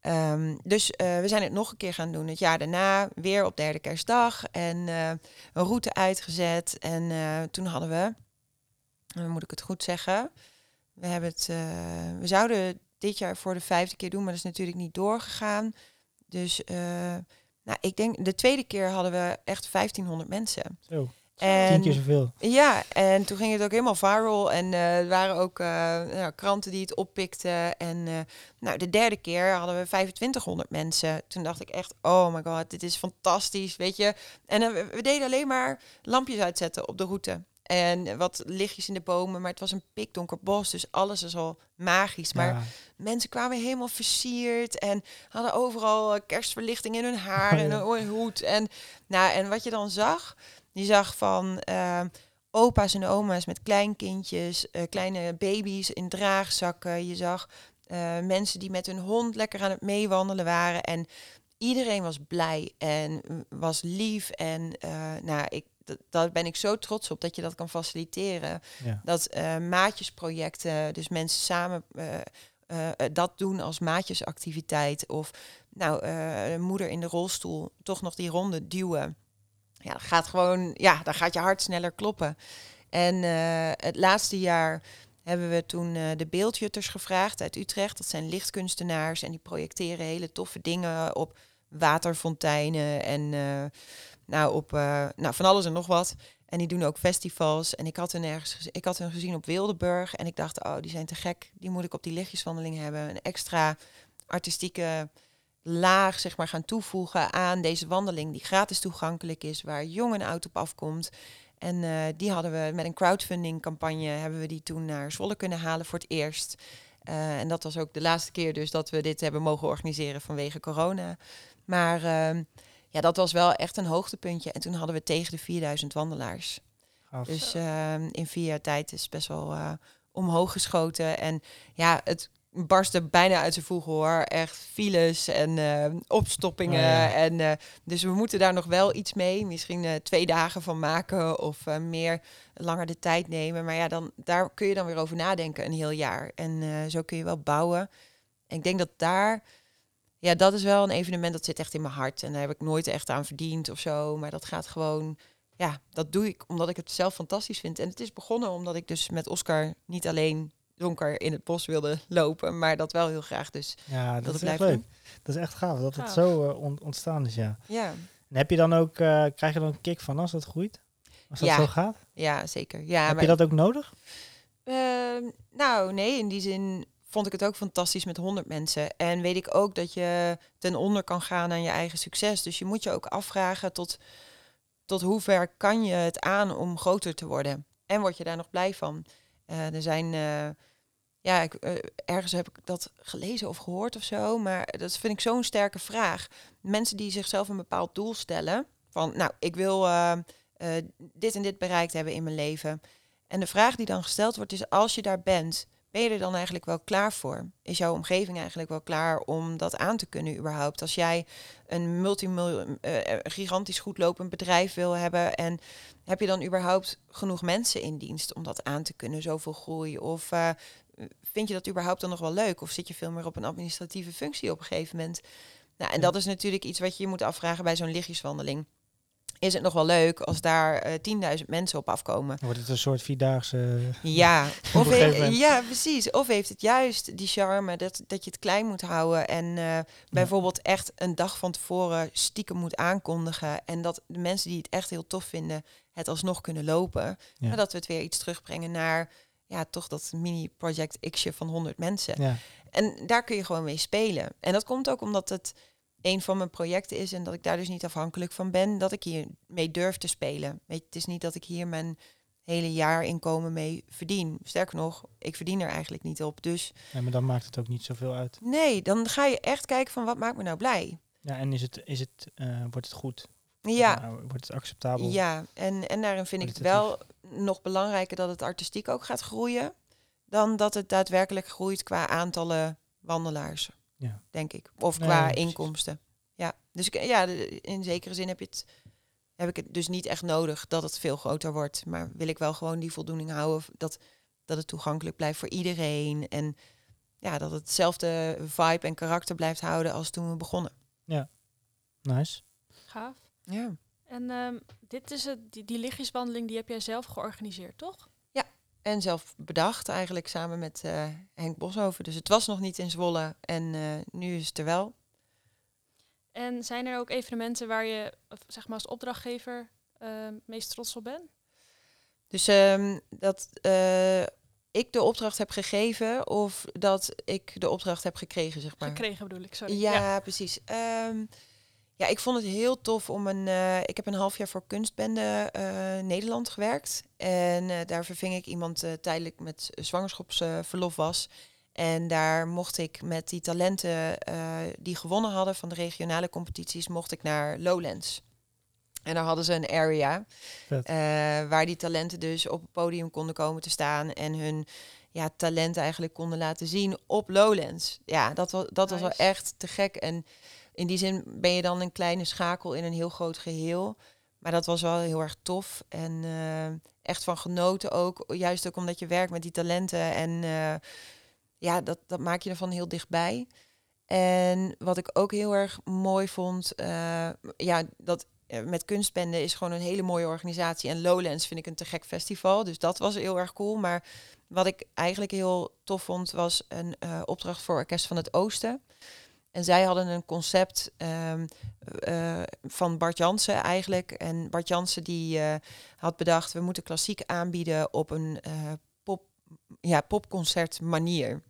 Ehm, dus eh, we zijn het nog een keer gaan doen. Het jaar daarna weer op derde kerstdag. En eh, een route uitgezet. En eh, toen hadden we, moet ik het goed zeggen. We, hebben het, eh, we zouden dit jaar voor de vijfde keer doen, maar dat is natuurlijk niet doorgegaan. Dus eh, nou, ik denk, de tweede keer hadden we echt 1500 mensen. Zo, En tien keer zoveel. ja, en toen ging het ook helemaal viral. En eh, er waren ook eh, nou, kranten die het oppikten. En eh, nou, de derde keer hadden we 2500 mensen. Toen dacht ik echt, oh my god, dit is fantastisch, weet je. En we deden alleen maar lampjes uitzetten op de route. En wat lichtjes in de bomen, maar het was een pikdonker bos, dus alles is al magisch. Maar Ja. mensen kwamen helemaal versierd en hadden overal eh, kerstverlichting in hun haar en Ja. een hoed. En, nou, en wat je dan zag, je zag van eh, opa's en oma's met kleinkindjes, eh, kleine baby's in draagzakken. Je zag mensen die met hun hond lekker aan het meewandelen waren. En iedereen was blij en was lief. En nou, ik, dat, daar ben ik zo trots op dat je dat kan faciliteren. Ja. Dat eh, maatjesprojecten, dus mensen samen eh, eh, dat doen als maatjesactiviteit. Of nou, een moeder in de rolstoel toch nog die ronde duwen. Ja, dat gaat gewoon, ja, dan gaat je hart sneller kloppen. En het laatste jaar hebben we toen de beeldjutters gevraagd uit Utrecht. Dat zijn lichtkunstenaars en die projecteren hele toffe dingen op waterfonteinen en nou, op eh, nou, van alles en nog wat. En die doen ook festivals. En ik had hun ergens ik had hun gezien op Wildeburg. En ik dacht, oh, die zijn te gek. Die moet ik op die lichtjeswandeling hebben. Een extra artistieke laag zeg maar, gaan toevoegen aan deze wandeling. Die gratis toegankelijk is. Waar jong en oud op afkomt. En eh, die hadden we met een crowdfunding campagne. Hebben we die toen naar Zwolle kunnen halen voor het eerst. Eh, en dat was ook de laatste keer dus dat we dit hebben mogen organiseren vanwege corona. Maar ehm, ja, dat was wel echt een hoogtepuntje. En toen hadden we tegen de 4000 wandelaars. Gaaf. Dus ehm, in vier jaar tijd is best wel eh, omhoog geschoten. En ja, het barstte bijna uit zijn voegen hoor. Echt files en eh, opstoppingen. Oh, ja. en, eh, dus we moeten daar nog wel iets mee. Misschien twee dagen van maken of meer langer de tijd nemen. Maar ja, dan, daar kun je dan weer over nadenken een heel jaar. En zo kun je wel bouwen. En ik denk dat daar... Ja, dat is wel een evenement dat zit echt in mijn hart. En daar heb ik nooit echt aan verdiend of zo. Maar dat gaat gewoon ja, dat doe ik omdat ik het zelf fantastisch vind. En het is begonnen omdat ik dus met Oscar niet alleen donker in het bos wilde lopen, maar dat wel heel graag dus. ja, dat is echt leuk. Dat is echt gaaf dat het zo eh, on- ontstaan is, ja. Ja, En heb je dan ook, eh, krijg je dan een kick van als dat groeit? Als dat Ja. zo gaat? ja zeker. Ja, heb maar, je dat ook nodig? Ehm, nou, nee, in die zin vond ik het ook fantastisch met 100 mensen. En weet ik ook dat je ten onder kan gaan aan je eigen succes. Dus je moet je ook afvragen tot, tot hoe ver kan je het aan om groter te worden. En word je daar nog blij van? Eh, er zijn, eh, ja, ik, eh, ergens heb ik dat gelezen of gehoord of zo. Maar dat vind ik zo'n sterke vraag. Mensen die zichzelf een bepaald doel stellen. Van, nou, ik wil dit en dit bereikt hebben in mijn leven. En de vraag die dan gesteld wordt is, als je daar bent, ben je er dan eigenlijk wel klaar voor? Is jouw omgeving eigenlijk wel klaar om dat aan te kunnen überhaupt? Als jij een multimiljoen, eh, gigantisch goed lopend bedrijf wil hebben en heb je dan überhaupt genoeg mensen in dienst om dat aan te kunnen, zoveel groei? Of eh, vind je dat überhaupt dan nog wel leuk? Of zit je veel meer op een administratieve functie op een gegeven moment? Nou, en Ja. dat is natuurlijk iets wat je je moet afvragen bij zo'n lichtjeswandeling. Is het nog wel leuk als daar eh 10.000 mensen op afkomen? Dan wordt het een soort vierdaagse... Ja, Op of he- moment. ja, precies. Of heeft het juist die charme dat, dat je het klein moet houden en eh, bijvoorbeeld echt een dag van tevoren stiekem moet aankondigen en dat de mensen die het echt heel tof vinden het alsnog kunnen lopen. Ja. Maar dat we het weer iets terugbrengen naar ja, toch dat mini-project Xje van 100 mensen. Ja, En daar kun je gewoon mee spelen. En dat komt ook omdat het een van mijn projecten is en dat ik daar dus niet afhankelijk van ben, dat ik hier mee durf te spelen. Weet je, het is niet dat ik hier mijn hele jaarinkomen mee verdien. Sterker nog, ik verdien er eigenlijk niet op. Dus nee, maar dan maakt het ook niet zoveel uit. nee, dan ga je echt kijken van wat maakt me nou blij. Ja, en is het, is het, eh, wordt het goed? Ja, Nou, wordt het acceptabel? ja. En, en daarin vind ik het wel nog belangrijker dat het artistiek ook gaat groeien, dan dat het daadwerkelijk groeit qua aantallen wandelaars. Ja. Denk ik. Of Nee, qua inkomsten. Ja, dus ik, ja, in zekere zin heb, je het, heb ik het dus niet echt nodig dat het veel groter wordt. Maar wil ik wel gewoon die voldoening houden dat, dat het toegankelijk blijft voor iedereen. En ja, dat het hetzelfde vibe en karakter blijft houden als toen we begonnen. Nice. Gaaf. Ja. En ehm, dit is het, die, die lichtjeswandeling die heb jij zelf georganiseerd, toch? En zelf bedacht eigenlijk samen met eh, Henk Boshoven. Dus het was nog niet in Zwolle en eh, nu is het er wel. En zijn er ook evenementen waar je, zeg maar als opdrachtgever, ehm, meest trots op bent? Dus ehm, dat eh, ik de opdracht heb gegeven of dat ik de opdracht heb gekregen, zeg maar. Gekregen bedoel ik, sorry. Ja, precies. Ehm, ja, ik vond het heel tof om een. eh, ik heb een half jaar voor Kunstbende eh, Nederland gewerkt. En eh, daar verving ik iemand eh, tijdelijk met zwangerschapsverlof was. En daar mocht ik met die talenten eh, die gewonnen hadden van de regionale competities, mocht ik naar Lowlands. En daar hadden ze een area eh, waar die talenten dus op het podium konden komen te staan en hun ja, talent eigenlijk konden laten zien op Lowlands. Ja, dat was, dat was wel echt te gek. En in die zin ben je dan een kleine schakel in een heel groot geheel. Maar dat was wel heel erg tof. En eh, echt van genoten ook. Juist ook omdat je werkt met die talenten. En eh, ja, dat, dat maak je ervan heel dichtbij. En wat ik ook heel erg mooi vond, eh, ja, dat met Kunstbende is gewoon een hele mooie organisatie. En Lowlands vind ik een te gek festival. Dus dat was heel erg cool. Maar wat ik eigenlijk heel tof vond, was een opdracht voor Orkest van het Oosten. En zij hadden een concept ehm, eh, van Bart Jansen eigenlijk. En Bart Jansen die eh, had bedacht, we moeten klassiek aanbieden op een eh, pop, ja, popconcert manier.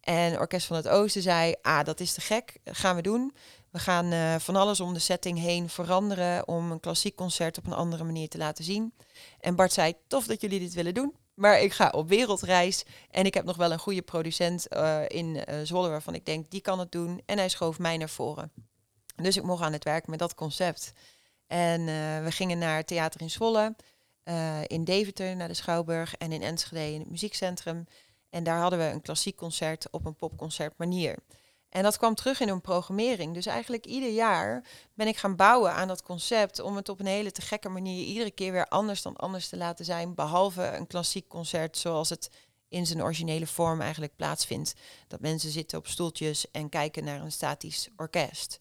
En Orkest van het Oosten zei, ah, dat is te gek, gaan we doen. We gaan van alles om de setting heen veranderen om een klassiek concert op een andere manier te laten zien. En Bart zei, tof dat jullie dit willen doen, maar ik ga op wereldreis en ik heb nog wel een goede producent eh, in eh, Zwolle waarvan ik denk, die kan het doen. En hij schoof mij naar voren. Dus ik mocht aan het werk met dat concept. En eh, we gingen naar Theater in Zwolle, in Deventer naar de Schouwburg en in Enschede in het muziekcentrum. En daar hadden we een klassiek concert op een popconcert manier. En dat kwam terug in een programmering. Dus eigenlijk ieder jaar ben ik gaan bouwen aan dat concept om het op een hele te gekke manier iedere keer weer anders dan anders te laten zijn. Behalve een klassiek concert zoals het in zijn originele vorm eigenlijk plaatsvindt. Dat mensen zitten op stoeltjes en kijken naar een statisch orkest.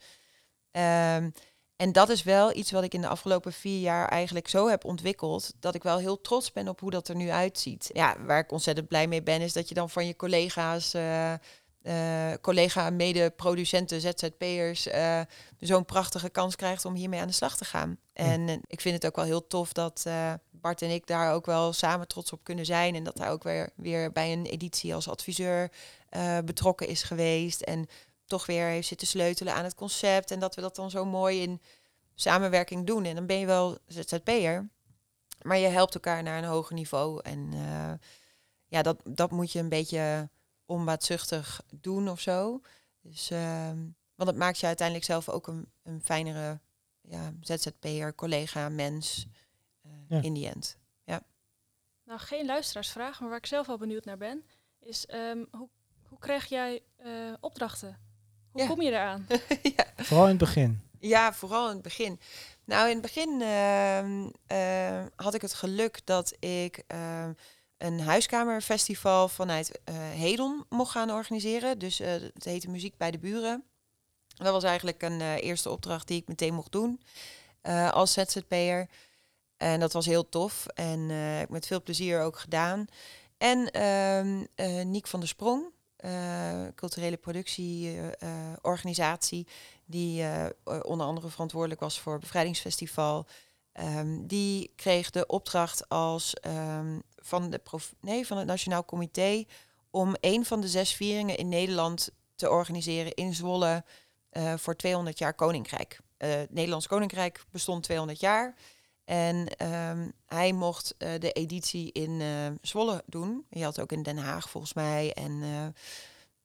Ehm, en dat is wel iets wat ik in de afgelopen vier jaar eigenlijk zo heb ontwikkeld. Dat ik wel heel trots ben op hoe dat er nu uitziet. Ja, waar ik ontzettend blij mee ben, is dat je dan van je collega's, eh, eh, collega, mede-producenten, ZZP'ers, eh, zo'n prachtige kans krijgt om hiermee aan de slag te gaan. En eh, ik vind het ook wel heel tof dat Bart en ik daar ook wel samen trots op kunnen zijn. En dat hij ook weer, weer bij een editie als adviseur betrokken is geweest. En toch weer heeft zitten sleutelen aan het concept. En dat we dat dan zo mooi in samenwerking doen. En dan ben je wel ZZP'er. Maar je helpt elkaar naar een hoger niveau. En ja, dat, dat moet je een beetje onbaatzuchtig doen of zo. Dus, ehm, want het maakt je uiteindelijk zelf ook een, een fijnere ja, ZZP'er, collega, mens eh, Ja. in die end. Nou, geen luisteraarsvraag, maar waar ik zelf wel benieuwd naar ben, is ehm, hoe, hoe krijg jij eh, opdrachten? Hoe Ja. kom je eraan? ja. Vooral in het begin. Ja, vooral in het begin. Nou, in het begin ehm, eh, had ik het geluk dat ik ehm, een huiskamerfestival vanuit eh Hedon mocht gaan organiseren. Dus eh, het heette Muziek bij de Buren. Dat was eigenlijk een eh, eerste opdracht die ik meteen mocht doen als ZZP'er. En dat was heel tof en ik met veel plezier ook gedaan. En ehm eh, Niek van der Sprong, culturele productieorganisatie, die onder andere verantwoordelijk was voor Bevrijdingsfestival. Ehm, die kreeg de opdracht als ehm, van, de nee, van het Nationaal Comité om een van de zes vieringen in Nederland te organiseren in Zwolle eh, voor 200 jaar Koninkrijk. Eh, het Nederlands Koninkrijk bestond 200 jaar. En ehm, hij mocht eh, de editie in Zwolle doen. Je had ook in Den Haag volgens mij. En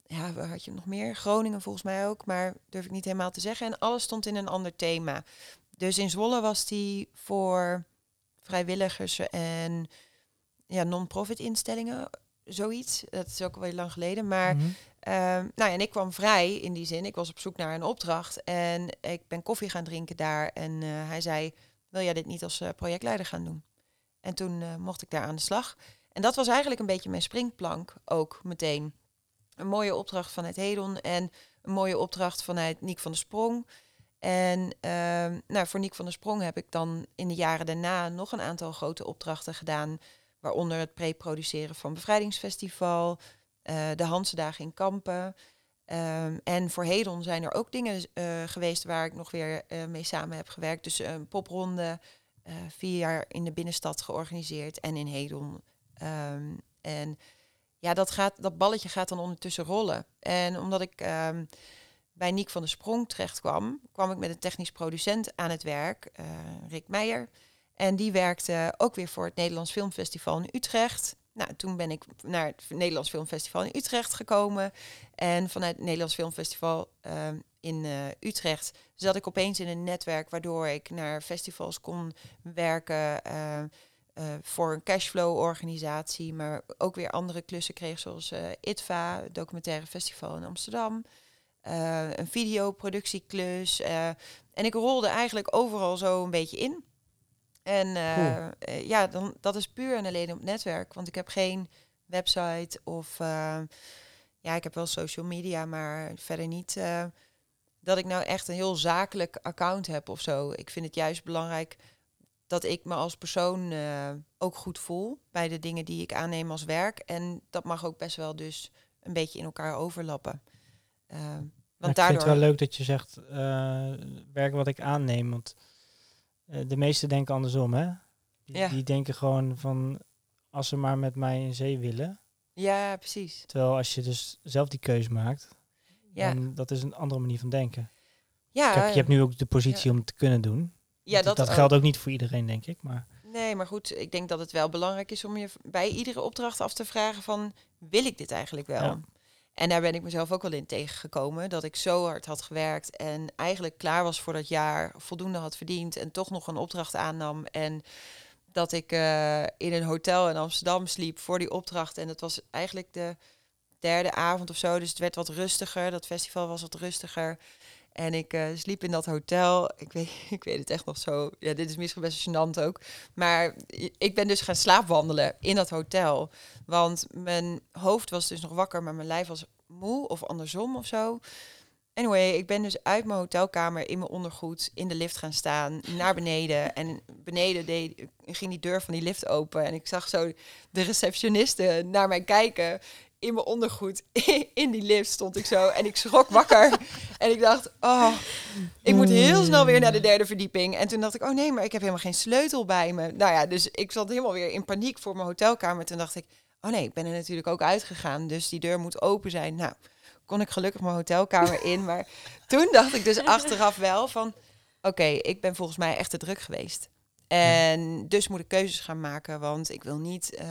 ja, waar had je nog meer? Groningen volgens mij ook. Maar durf ik niet helemaal te zeggen. En alles stond in een ander thema. Dus in Zwolle was die voor vrijwilligers en ja, non-profit instellingen. Zoiets. Dat is ook al wel lang geleden. Maar Mhm. Ehm, nou ja, en ik kwam vrij in die zin. Ik was op zoek naar een opdracht en ik ben koffie gaan drinken daar. En eh, hij zei, wil jij dit niet als eh, projectleider gaan doen? En toen eh, mocht ik daar aan de slag. En dat was eigenlijk een beetje mijn springplank ook meteen. Een mooie opdracht vanuit Hedon en een mooie opdracht vanuit Niek van der Sprong. En ehm, nou, voor Niek van der Sprong heb ik dan in de jaren daarna nog een aantal grote opdrachten gedaan. Waaronder het pre-produceren van Bevrijdingsfestival, uh, de Hansendagen in Kampen. Um, en voor Hedon zijn er ook dingen uh, geweest waar ik nog weer uh, mee samen heb gewerkt. Dus een popronde, vier jaar in de binnenstad georganiseerd en in Hedon. Um, en ja, dat, gaat, dat balletje gaat dan ondertussen rollen. En omdat ik um, bij Niek van der Sprong terecht kwam, kwam ik met een technisch producent aan het werk, Rick Meijer. En die werkte ook weer voor het Nederlands Filmfestival in Utrecht. Nou, toen ben ik naar het Nederlands Filmfestival in Utrecht gekomen. En vanuit het Nederlands Filmfestival uh, in uh, Utrecht zat ik opeens in een netwerk waardoor ik naar festivals kon werken. Uh, voor een cashflow-organisatie, maar ook weer andere klussen kreeg, zoals ITVA, documentaire festival in Amsterdam. een videoproductieklus. en ik rolde eigenlijk overal zo een beetje in. En uh, ja, dan, dat is puur en alleen op netwerk. Want ik heb geen website of uh, ja, ik heb wel social media, maar verder niet uh, dat ik nou echt een heel zakelijk account heb of zo. Ik vind het juist belangrijk dat ik me als persoon ook goed voel bij de dingen die ik aanneem als werk. En dat mag ook best wel dus een beetje in elkaar overlappen. want. Ik vind het wel leuk dat je zegt werk wat ik aanneem, want de meesten denken andersom, hè? Die, ja. die, denken gewoon van als ze maar met mij in zee willen. Ja, precies. Terwijl als je dus zelf die keuze maakt, ja. dan dat is een andere manier van denken. Ja. Kijk, je hebt nu ook de positie ja. om te kunnen doen. Ja, dat, dat geldt ook niet voor iedereen, denk ik. Maar Nee, maar goed, ik denk dat het wel belangrijk is om je bij iedere opdracht af te vragen van, wil ik dit eigenlijk wel? Ja. En daar ben ik mezelf ook wel in tegengekomen. Dat ik zo hard had gewerkt en eigenlijk klaar was voor dat jaar, voldoende had verdiend en toch nog een opdracht aannam. En dat ik uh, in een hotel in Amsterdam sliep voor die opdracht. En dat was eigenlijk de derde avond of zo. Dus het werd wat rustiger. Dat festival was wat rustiger. En ik uh, sliep in dat hotel. Ik weet, ik weet het echt nog zo. Ja, dit is misschien best gênant ook. Maar ik ben dus gaan slaapwandelen in dat hotel. Want mijn hoofd was dus nog wakker, maar mijn lijf was moe of andersom of zo. Anyway, ik ben dus uit mijn hotelkamer in mijn ondergoed in de lift gaan staan, naar beneden. En beneden deed, ging die deur van die lift open. En ik zag zo de receptioniste naar mij kijken in mijn ondergoed in die lift stond ik zo en ik schrok wakker. En ik dacht oh ik moet heel snel weer naar de derde verdieping. En toen dacht ik oh nee maar ik heb helemaal geen sleutel bij me. Nou ja dus ik zat helemaal weer in paniek voor mijn hotelkamer. Toen dacht ik oh nee ik ben er natuurlijk ook uitgegaan dus die deur moet open zijn. Nou kon ik gelukkig mijn hotelkamer in maar toen dacht ik dus achteraf wel van oké ik ben volgens mij echt te druk geweest. En dus moet ik keuzes gaan maken want ik wil niet uh,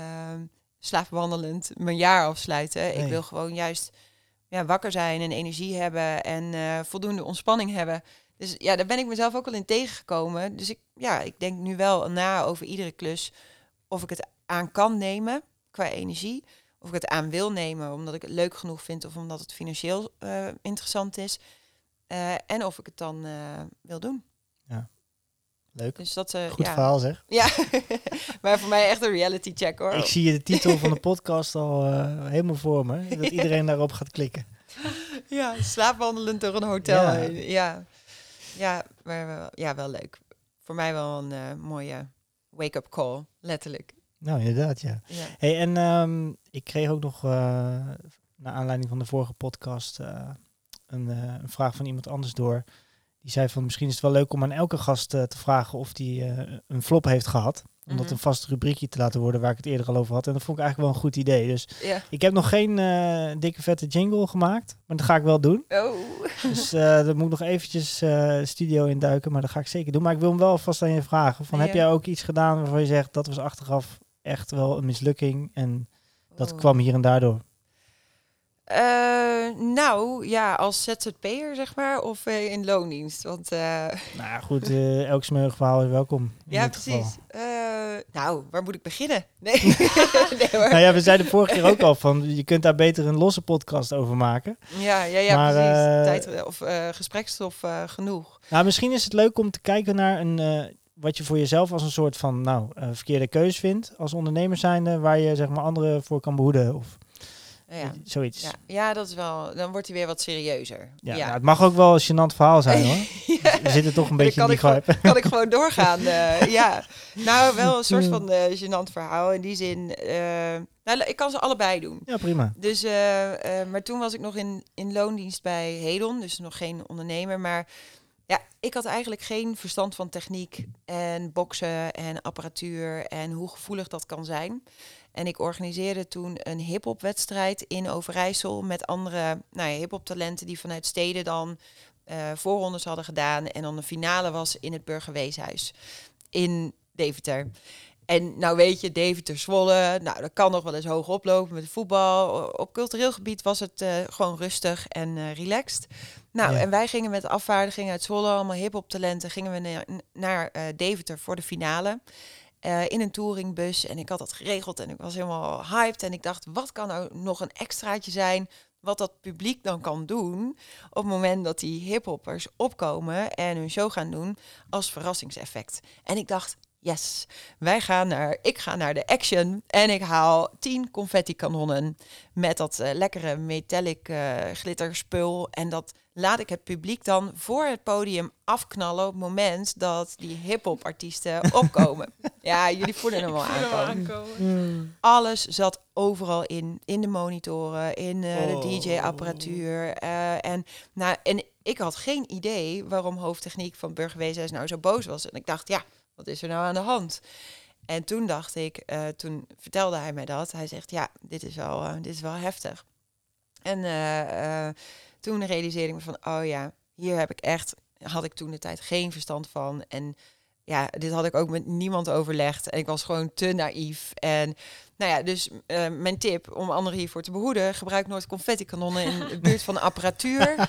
slaapwandelend mijn jaar afsluiten. Nee. Ik wil gewoon juist ja, wakker zijn en energie hebben en uh, voldoende ontspanning hebben. Dus ja, daar ben ik mezelf ook wel in tegengekomen. Dus ik, ja, ik denk nu wel na over iedere klus of ik het aan kan nemen qua energie. Of ik het aan wil nemen omdat ik het leuk genoeg vind of omdat het financieel uh, interessant is. Uh, en of ik het dan wil doen. Leuk. Dus dat, uh, Goed ja. verhaal zeg. Ja, maar voor mij echt een reality check hoor. Ik zie je de titel van de podcast al uh, helemaal voor me. Dat iedereen daarop gaat klikken. Ja, slaapwandelend door een hotel ja. heen. Ja, ja maar wel, ja, wel leuk. Voor mij wel een uh, mooie wake-up call, letterlijk. Nou, inderdaad, ja. ja. Hey, en um, ik kreeg ook nog, naar aanleiding van de vorige podcast, een, een vraag van iemand anders door. Die zei van misschien is het wel leuk om aan elke gast uh, te vragen of die uh, een flop heeft gehad. Om dat een vast rubriekje te laten worden waar ik het eerder al over had. En dat vond ik eigenlijk wel een goed idee. Dus ja. ik heb nog geen uh, dikke vette jingle gemaakt. Maar dat ga ik wel doen. Oh. Dus daar moet ik nog eventjes studio induiken. Maar dat ga ik zeker doen. Maar ik wil hem wel vast aan je vragen. Van, Ja. Heb jij ook iets gedaan waarvan je zegt dat was achteraf echt wel een mislukking. En dat Oh. kwam hier en daardoor. Eh, nou, ja, als ZZP'er zeg maar, of eh, in loondienst. Want eh, Nou goed, elk smeuig verhaal is welkom. ja, precies. Nou, waar moet ik beginnen? Nee, nee. Nou ja, we zeiden vorige keer ook al van, je kunt daar beter een losse podcast over maken. Ja, ja, ja Maar, precies. Tijd of gesprekstof genoeg. Nou, misschien is het leuk om te kijken naar een, wat je voor jezelf als een soort van, nou, verkeerde keus vindt. Als ondernemer zijnde, waar je zeg maar anderen voor kan behoeden of Ja. zoiets. Ja, Ja, dat is wel. Dan wordt hij weer wat serieuzer. Ja, nou, het mag ook wel een gênant verhaal zijn hoor. Ja. We zitten toch een beetje in die vibe. kan ik gewoon doorgaan. eh, ja, nou wel een soort van eh gênant verhaal in die zin. eh, nou, ik kan ze allebei doen. Ja, prima. Dus, maar toen was ik nog in, in loondienst bij Hedon, dus nog geen ondernemer. Maar ja, ik had eigenlijk geen verstand van techniek en boksen en apparatuur en hoe gevoelig dat kan zijn. En ik organiseerde toen een hip-hop wedstrijd in Overijssel met andere nou ja, hip-hop talenten die vanuit steden dan eh voorrondes hadden gedaan. En dan de finale was in het Burgerweeshuis in Deventer. En nou weet je, Deventer Zwolle, nou dat kan nog wel eens hoog oplopen met voetbal. Op cultureel gebied was het eh, gewoon rustig en eh, relaxed. Nou, Ja. en wij gingen met de afvaardiging uit Zwolle, allemaal hip-hop talenten, gingen we naar, naar Deventer voor de finale. Eh, in een touringbus. En ik had dat geregeld en ik was helemaal hyped. En ik dacht, wat kan nou nog een extraatje zijn wat dat publiek dan kan doen op het moment dat die hiphoppers opkomen en hun show gaan doen als verrassingseffect. En ik dacht, yes, wij gaan naar, ik ga naar de action en ik haal 10 confetti kanonnen met dat eh, lekkere metallic eh, glitterspul en dat laat ik het publiek dan voor het podium afknallen op het moment dat die hip-hop artiesten opkomen. ja, jullie voelen hem al Voelen we aankomen aankomen. alles zat overal in. In de monitoren, in eh, Oh. de DJ-apparatuur. eh, en, nou, en ik had geen idee waarom hoofdtechniek van Burgerweeshuis nou zo boos was. En ik dacht, ja, wat is er nou aan de hand? En toen dacht ik, eh, toen vertelde hij mij dat. Hij zegt, ja, dit is wel, eh, dit is wel heftig. En eh, toen realiseerde ik me van, oh ja, hier heb ik echt, had ik toen de tijd geen verstand van. En ja, dit had ik ook met niemand overlegd. En ik was gewoon te naïef. En nou ja, dus mijn tip om anderen hiervoor te behoeden, gebruik nooit confetti-kanonnen in de buurt van apparatuur.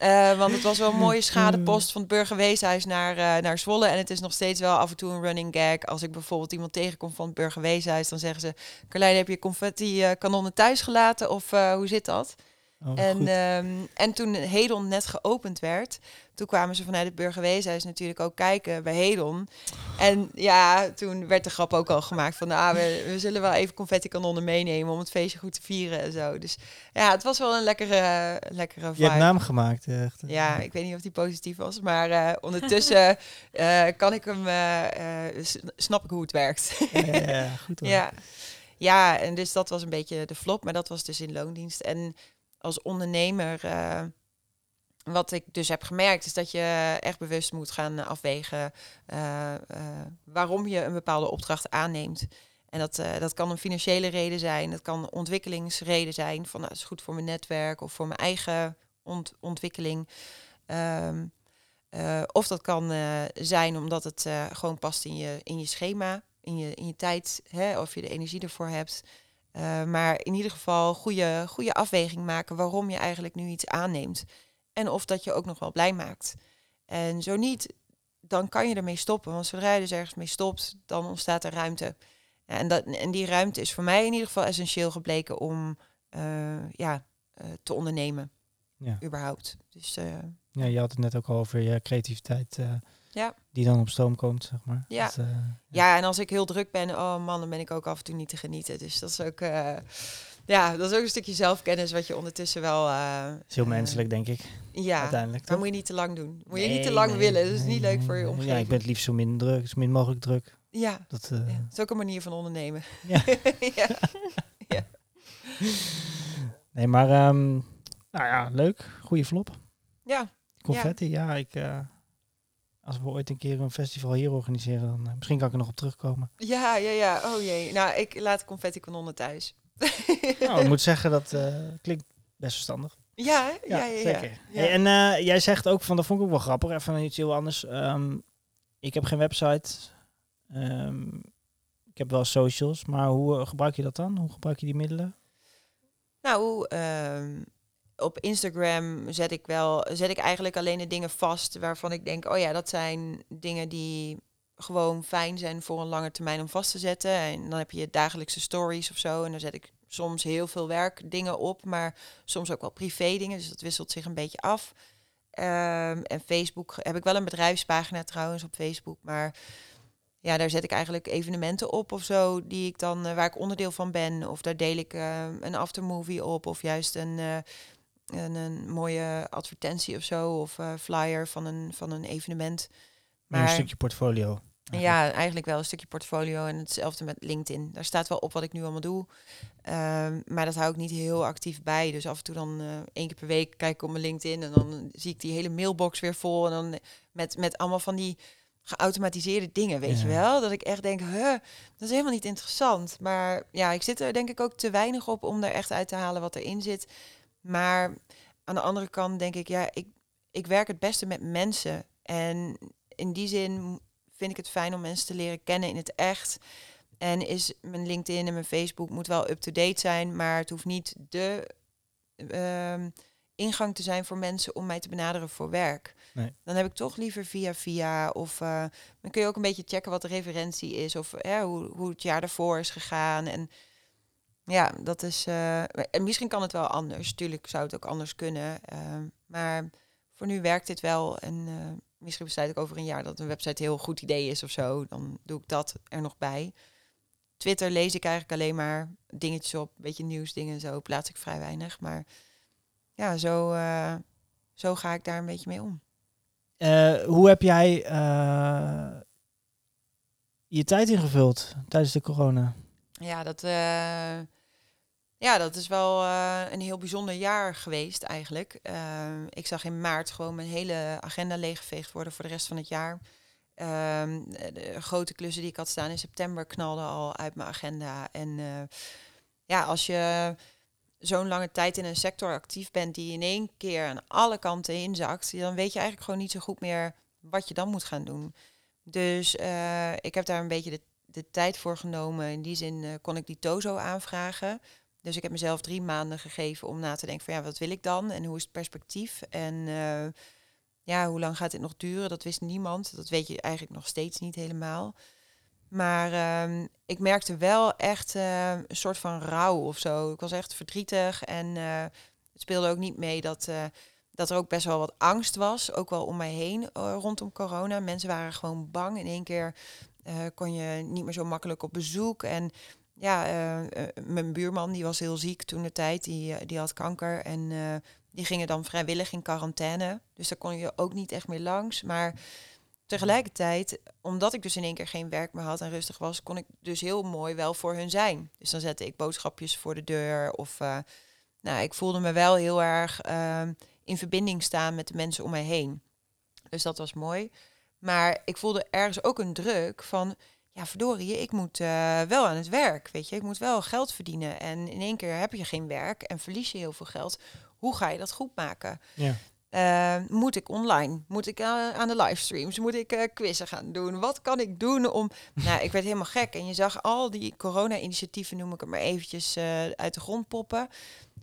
Eh, want het was wel een mooie schadepost van het Burgerweeshuis naar, eh, naar Zwolle. En het is nog steeds wel af en toe een running gag. Als ik bijvoorbeeld iemand tegenkom van het Burgerweeshuis, dan zeggen ze... Carlijn, heb je confetti-kanonnen thuis gelaten? Of eh, hoe zit dat? Oh, En, ehm, en toen Hedon net geopend werd, toen kwamen ze vanuit het Burgerweeshuis natuurlijk ook kijken bij Hedon. En ja, toen werd de grap ook al gemaakt van, nou, we, we zullen wel even confetti-kanonnen meenemen om het feestje goed te vieren en zo. Dus ja, het was wel een lekkere, lekkere je vibe. hebt naam gemaakt. Echt. Ja, ik weet niet of die positief was, maar eh, ondertussen eh, kan ik hem, eh, eh, snap ik hoe het werkt. Ja, goed hoor. Ja. ja, en dus dat was een beetje de flop, maar dat was dus in loondienst. En als ondernemer, eh, wat ik dus heb gemerkt, is dat je echt bewust moet gaan afwegen eh, eh, waarom je een bepaalde opdracht aanneemt. En dat, eh, dat kan een financiële reden zijn, dat kan een ontwikkelingsreden zijn, van nou, het is goed voor mijn netwerk of voor mijn eigen ont- ontwikkeling. Ehm, eh, of dat kan eh, zijn omdat het eh, gewoon past in je, in je schema, in je, in je tijd, hè, of je de energie ervoor hebt. Eh, maar in ieder geval goede, goede afweging maken waarom je eigenlijk nu iets aanneemt. En of dat je ook nog wel blij maakt. En zo niet, dan kan je ermee stoppen. Want zodra je dus ergens mee stopt, dan ontstaat er ruimte. Ja, en, dat, en die ruimte is voor mij in ieder geval essentieel gebleken om eh, ja, eh, te ondernemen, Ja. überhaupt. Dus eh, Ja, je had het net ook al over je creativiteit Ja. die dan op stoom komt, zeg maar. Ja. Dat, eh, Ja, en als ik heel druk ben, oh man, dan ben ik ook af en toe niet te genieten. Dus dat is ook, ja, dat is ook een stukje zelfkennis wat je ondertussen wel. eh, is heel eh, menselijk, denk ik, ja, uiteindelijk. maar moet je niet te lang doen. Moet je niet te lang nee, willen. Dat is nee, niet leuk voor je omgeving. Ja, ik ben het liefst zo min druk, zo min mogelijk druk. Ja, Dat, ja, dat is ook een manier van ondernemen. Ja. ja. Nee, maar ehm, nou ja, leuk. Goede flop. ja, Confetti, ja, ik... als we ooit een keer een festival hier organiseren, dan misschien kan ik er nog op terugkomen. ja, ja, ja. Oh jee. Nou, ik laat confetti kanonnen thuis. nou, ik moet zeggen, dat eh, klinkt best verstandig. ja, ja, ja, ja. zeker. Ja. Hey, en eh, jij zegt ook van, dat vond ik ook wel grappig, even iets heel anders. Ehm, ik heb geen website. Ehm, ik heb wel socials, maar hoe eh, gebruik je dat dan? Hoe gebruik je die middelen? Nou, ehm, op Instagram zet ik wel, zet ik eigenlijk alleen de dingen vast waarvan ik denk, oh ja, dat zijn dingen die gewoon fijn zijn voor een lange termijn om vast te zetten. En dan heb je je dagelijkse stories of zo. En dan zet ik soms heel veel werkdingen op, maar soms ook wel privé dingen. Dus dat wisselt zich een beetje af. Ehm, en Facebook heb ik wel een bedrijfspagina trouwens op Facebook, maar ja, daar zet ik eigenlijk evenementen op of zo, die ik dan eh, waar ik onderdeel van ben. Of daar deel ik uh, een aftermovie op, of juist een, uh, een, een, mooie advertentie of zo, of flyer van een, van een evenement. Maar, een stukje portfolio. Eigenlijk. Ja, eigenlijk wel een stukje portfolio. En hetzelfde met LinkedIn. Daar staat wel op wat ik nu allemaal doe. Um, maar dat hou ik niet heel actief bij. Dus af en toe dan uh, één keer per week kijk ik op mijn LinkedIn. En dan zie ik die hele mailbox weer vol. En dan met, met allemaal van die geautomatiseerde dingen, weet je wel? Dat ik echt denk, huh, dat is helemaal niet interessant. Maar ja, ik zit er denk ik ook te weinig op om er echt uit te halen wat erin zit. Maar aan de andere kant denk ik, ja, ik, ik werk het beste met mensen. En in die zin vind ik het fijn om mensen te leren kennen in het echt. En is mijn LinkedIn en mijn Facebook moet wel up-to-date zijn, maar het hoeft niet de uh, ingang te zijn voor mensen om mij te benaderen voor werk. Nee. Dan heb ik toch liever via via of uh, dan kun je ook een beetje checken wat de referentie is of uh, hoe, hoe het jaar daarvoor is gegaan. En ja, dat is. Uh, en misschien kan het wel anders. Tuurlijk zou het ook anders kunnen. Ehm, maar voor nu werkt dit wel. En misschien besluit ik over een jaar dat een website een heel goed idee is of zo. Dan doe ik dat er nog bij. Twitter lees ik eigenlijk alleen maar dingetjes op, een beetje nieuwsdingen en zo. Plaats ik vrij weinig. Maar ja, zo, uh, zo ga ik daar een beetje mee om. Uh, hoe heb jij uh, je tijd ingevuld tijdens de corona? Ja, dat, ja, dat is wel een heel bijzonder jaar geweest eigenlijk. ik zag in maart gewoon mijn hele agenda leeggeveegd worden voor de rest van het jaar. Um, de grote klussen die ik had staan in september knalden al uit mijn agenda. En uh, ja, als je zo'n lange tijd in een sector actief bent die in één keer aan alle kanten inzakt, dan weet je eigenlijk gewoon niet zo goed meer wat je dan moet gaan doen. Dus uh, ik heb daar een beetje de, de, tijd voor genomen. In die zin uh, kon ik die Tozo aanvragen. Dus ik heb mezelf drie maanden gegeven om na te denken van ja, wat wil ik dan en hoe is het perspectief? En ja, hoe lang gaat dit nog duren? Dat wist niemand. Dat weet je eigenlijk nog steeds niet helemaal. Maar uh, ik merkte wel echt uh, een soort van rouw of zo. Ik was echt verdrietig en uh, het speelde ook niet mee dat, dat er ook best wel wat angst was. Ook wel om mij heen rondom corona. Mensen waren gewoon bang. In één keer kon je niet meer zo makkelijk op bezoek. En ja, mijn buurman die was heel ziek toen de tijd. Die, die had kanker en die gingen dan vrijwillig in quarantaine. Dus daar kon je ook niet echt meer langs. Maar tegelijkertijd, omdat ik dus in één keer geen werk meer had en rustig was, kon ik dus heel mooi wel voor hun zijn. Dus dan zette ik boodschapjes voor de deur. Of nou, ik voelde me wel heel erg uh, in verbinding staan met de mensen om mij heen. Dus dat was mooi. Maar ik voelde ergens ook een druk van, ja verdorie, ik moet uh, wel aan het werk, weet je. Ik moet wel geld verdienen. En in één keer heb je geen werk en verlies je heel veel geld hoe ga je dat goed maken? Ja. Uh, moet ik online? Moet ik uh, aan de livestreams? Moet ik quizzen gaan doen? Wat kan ik doen om... nou, ik werd helemaal gek. En je zag al die corona-initiatieven, noem ik het maar eventjes, uit de grond poppen.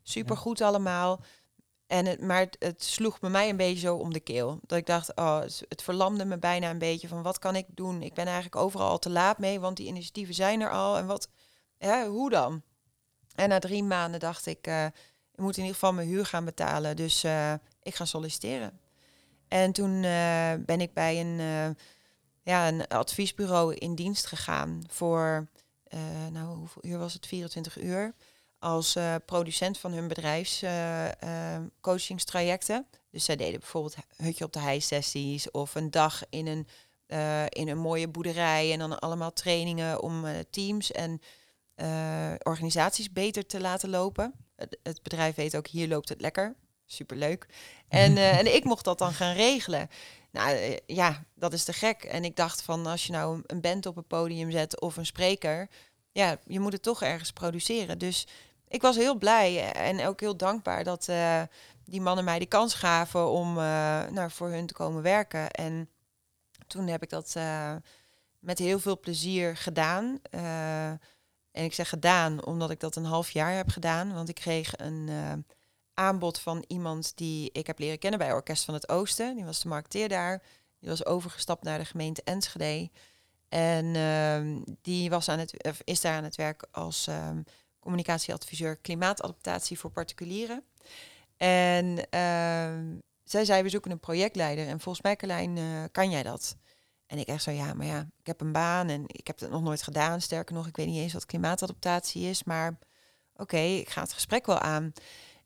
Super goed allemaal. En het, maar het, sloeg bij mij een beetje zo om de keel. Dat ik dacht, oh, het verlamde me bijna een beetje van wat kan ik doen? Ik ben eigenlijk overal al te laat mee, want die initiatieven zijn er al. En wat, ja, hoe dan? En na drie maanden dacht ik ik moet in ieder geval mijn huur gaan betalen. Dus uh, ik ga solliciteren. En toen uh, ben ik bij een, ja, een adviesbureau in dienst gegaan voor, nou hoeveel uur was het? 24 uur. Als producent van hun bedrijfscoachingstrajecten. dus zij deden bijvoorbeeld hutje op de hei sessies of een dag in een, in een mooie boerderij. En dan allemaal trainingen om teams en organisaties beter te laten lopen het, bedrijf weet ook, hier loopt het lekker. Superleuk. En, uh, en ik mocht dat dan gaan regelen. Nou uh, ja, dat is te gek. En ik dacht van, als je nou een band op een podium zet of een spreker, ja, je moet het toch ergens produceren. Dus ik was heel blij en ook heel dankbaar dat uh, die mannen mij de kans gaven om nou, voor hun te komen werken. En toen heb ik dat met heel veel plezier gedaan. En ik zeg gedaan omdat ik dat een half jaar heb gedaan. Want ik kreeg een uh, aanbod van iemand die ik heb leren kennen bij Orkest van het Oosten. Die was de marketeer daar. Die was overgestapt naar de gemeente Enschede. En ehm, die was aan het, is daar aan het werk als ehm, communicatieadviseur klimaatadaptatie voor particulieren. En ehm, zij zei, we zoeken een projectleider. En volgens mij, Carlijn, eh, kan jij dat? En ik echt zo, ja, maar ja, ik heb een baan en ik heb het nog nooit gedaan. Sterker nog, ik weet niet eens wat klimaatadaptatie is. Maar oké, ik ga het gesprek wel aan.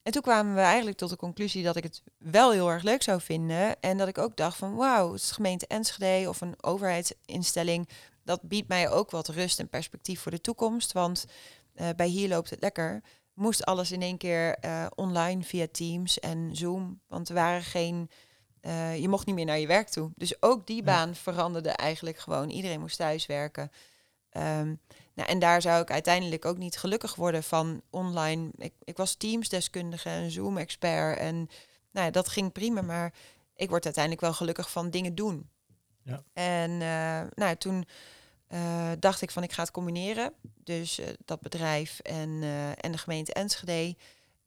En toen kwamen we eigenlijk tot de conclusie dat ik het wel heel erg leuk zou vinden. En dat ik ook dacht van wauw, het is gemeente Enschede of een overheidsinstelling. Dat biedt mij ook wat rust en perspectief voor de toekomst. Want uh, bij hier loopt het lekker. Moest alles in één keer uh, online via Teams en Zoom. Want er waren geen. Uh, je mocht niet meer naar je werk toe. Dus ook die baan veranderde eigenlijk gewoon. Iedereen moest thuiswerken. Um, nou, en daar zou ik uiteindelijk ook niet gelukkig worden van online. Ik, ik was Teams-deskundige en Zoom-expert. En nou ja, dat ging prima, maar ik word uiteindelijk wel gelukkig van dingen doen. Ja. En uh, nou, toen uh, dacht ik van ik ga het combineren. Dus uh, dat bedrijf en, en de gemeente Enschede.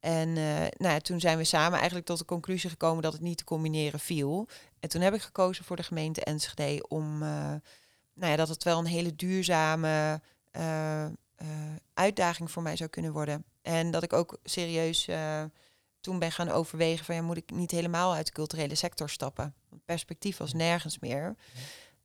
En nou ja, toen zijn we samen eigenlijk tot de conclusie gekomen dat het niet te combineren viel. En toen heb ik gekozen voor de gemeente Enschede om nou ja, dat het wel een hele duurzame uitdaging voor mij zou kunnen worden. En dat ik ook serieus toen ben gaan overwegen van ja, moet ik niet helemaal uit de culturele sector stappen? Want perspectief was nergens meer.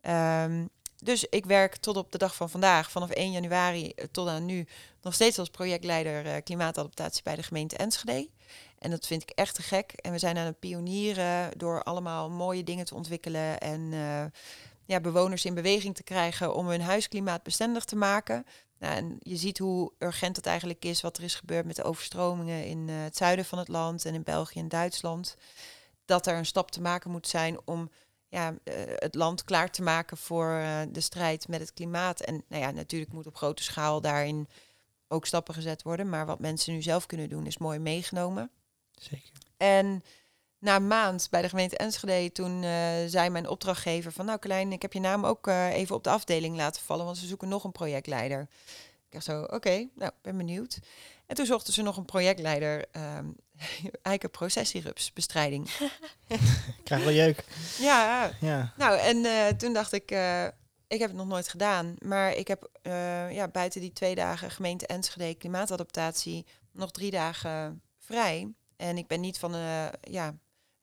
Um, dus ik werk tot op de dag van vandaag, vanaf 1 januari tot aan nu, nog steeds als projectleider klimaatadaptatie bij de gemeente Enschede. En dat vind ik echt te gek. En we zijn aan het pionieren door allemaal mooie dingen te ontwikkelen en ja, bewoners in beweging te krijgen om hun huisklimaat bestendig te maken. Nou, en je ziet hoe urgent het eigenlijk is wat er is gebeurd met de overstromingen in het zuiden van het land en in België en Duitsland. Dat er een stap te maken moet zijn om ja, uh, het land klaar te maken voor uh, de strijd met het klimaat. En nou ja, natuurlijk moet op grote schaal daarin ook stappen gezet worden. Maar wat mensen nu zelf kunnen doen is mooi meegenomen. Zeker. En na een maand bij de gemeente Enschede, toen uh, zei mijn opdrachtgever van, nou Klein, ik heb je naam ook uh, even op de afdeling laten vallen, want ze zoeken nog een projectleider. Ik dacht zo, oké, okay, nou, ben benieuwd. En toen zochten ze nog een projectleider, um, eiken processierupsbestrijding. Krijg wel jeuk. Ja, ja. nou en uh, toen dacht ik, ik heb het nog nooit gedaan, maar ik heb ja, buiten die twee dagen gemeente Enschede klimaatadaptatie nog drie dagen vrij. En ik ben niet van, ja,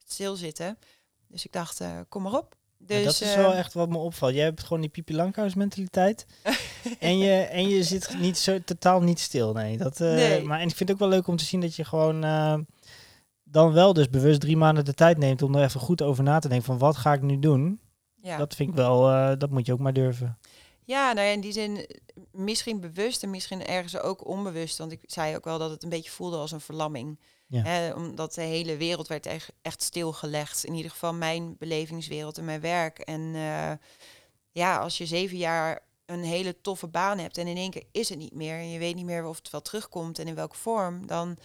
stilzitten. Dus ik dacht, kom maar op. Dus, ja, dat is wel echt wat me opvalt. Jij hebt gewoon die Pipi Langkous mentaliteit. en, je, en je zit niet zo totaal niet stil. Nee, dat, uh, nee. Maar en ik vind het ook wel leuk om te zien dat je gewoon uh, dan wel dus bewust drie maanden de tijd neemt om er even goed over na te denken van wat ga ik nu doen. Ja. Dat vind ik wel, dat moet je ook maar durven. Ja, nou ja, in die zin misschien bewust en misschien ergens ook onbewust. Want ik zei ook wel dat het een beetje voelde als een verlamming. Ja. Hè, omdat de hele wereld werd echt, echt stilgelegd. In ieder geval mijn belevingswereld en mijn werk. En uh, ja, als je zeven jaar een hele toffe baan hebt en in één keer is het niet meer en je weet niet meer of het wel terugkomt en in welke vorm, dan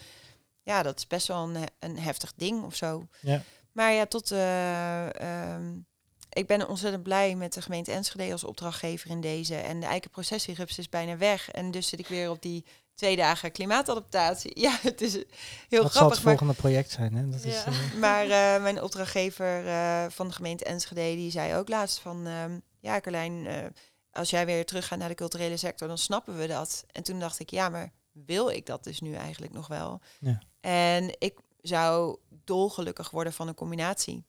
ja, dat is best wel een, een heftig ding of zo. Ja. Maar ja, tot uh, um, ik ben ontzettend blij met de gemeente Enschede als opdrachtgever in deze. En de eikenprocessierups is bijna weg. En dus zit ik weer op die twee dagen klimaatadaptatie. Ja, het is heel grappig. zal het volgende project zijn? Hè? Dat ja. is, uh... Maar uh, mijn opdrachtgever uh, van de gemeente Enschede, die zei ook laatst van... ja, Carlijn, als jij weer terug gaat naar de culturele sector, dan snappen we dat. En toen dacht ik, ja, maar wil ik dat dus nu eigenlijk nog wel? Ja. En ik zou dolgelukkig worden van een combinatie.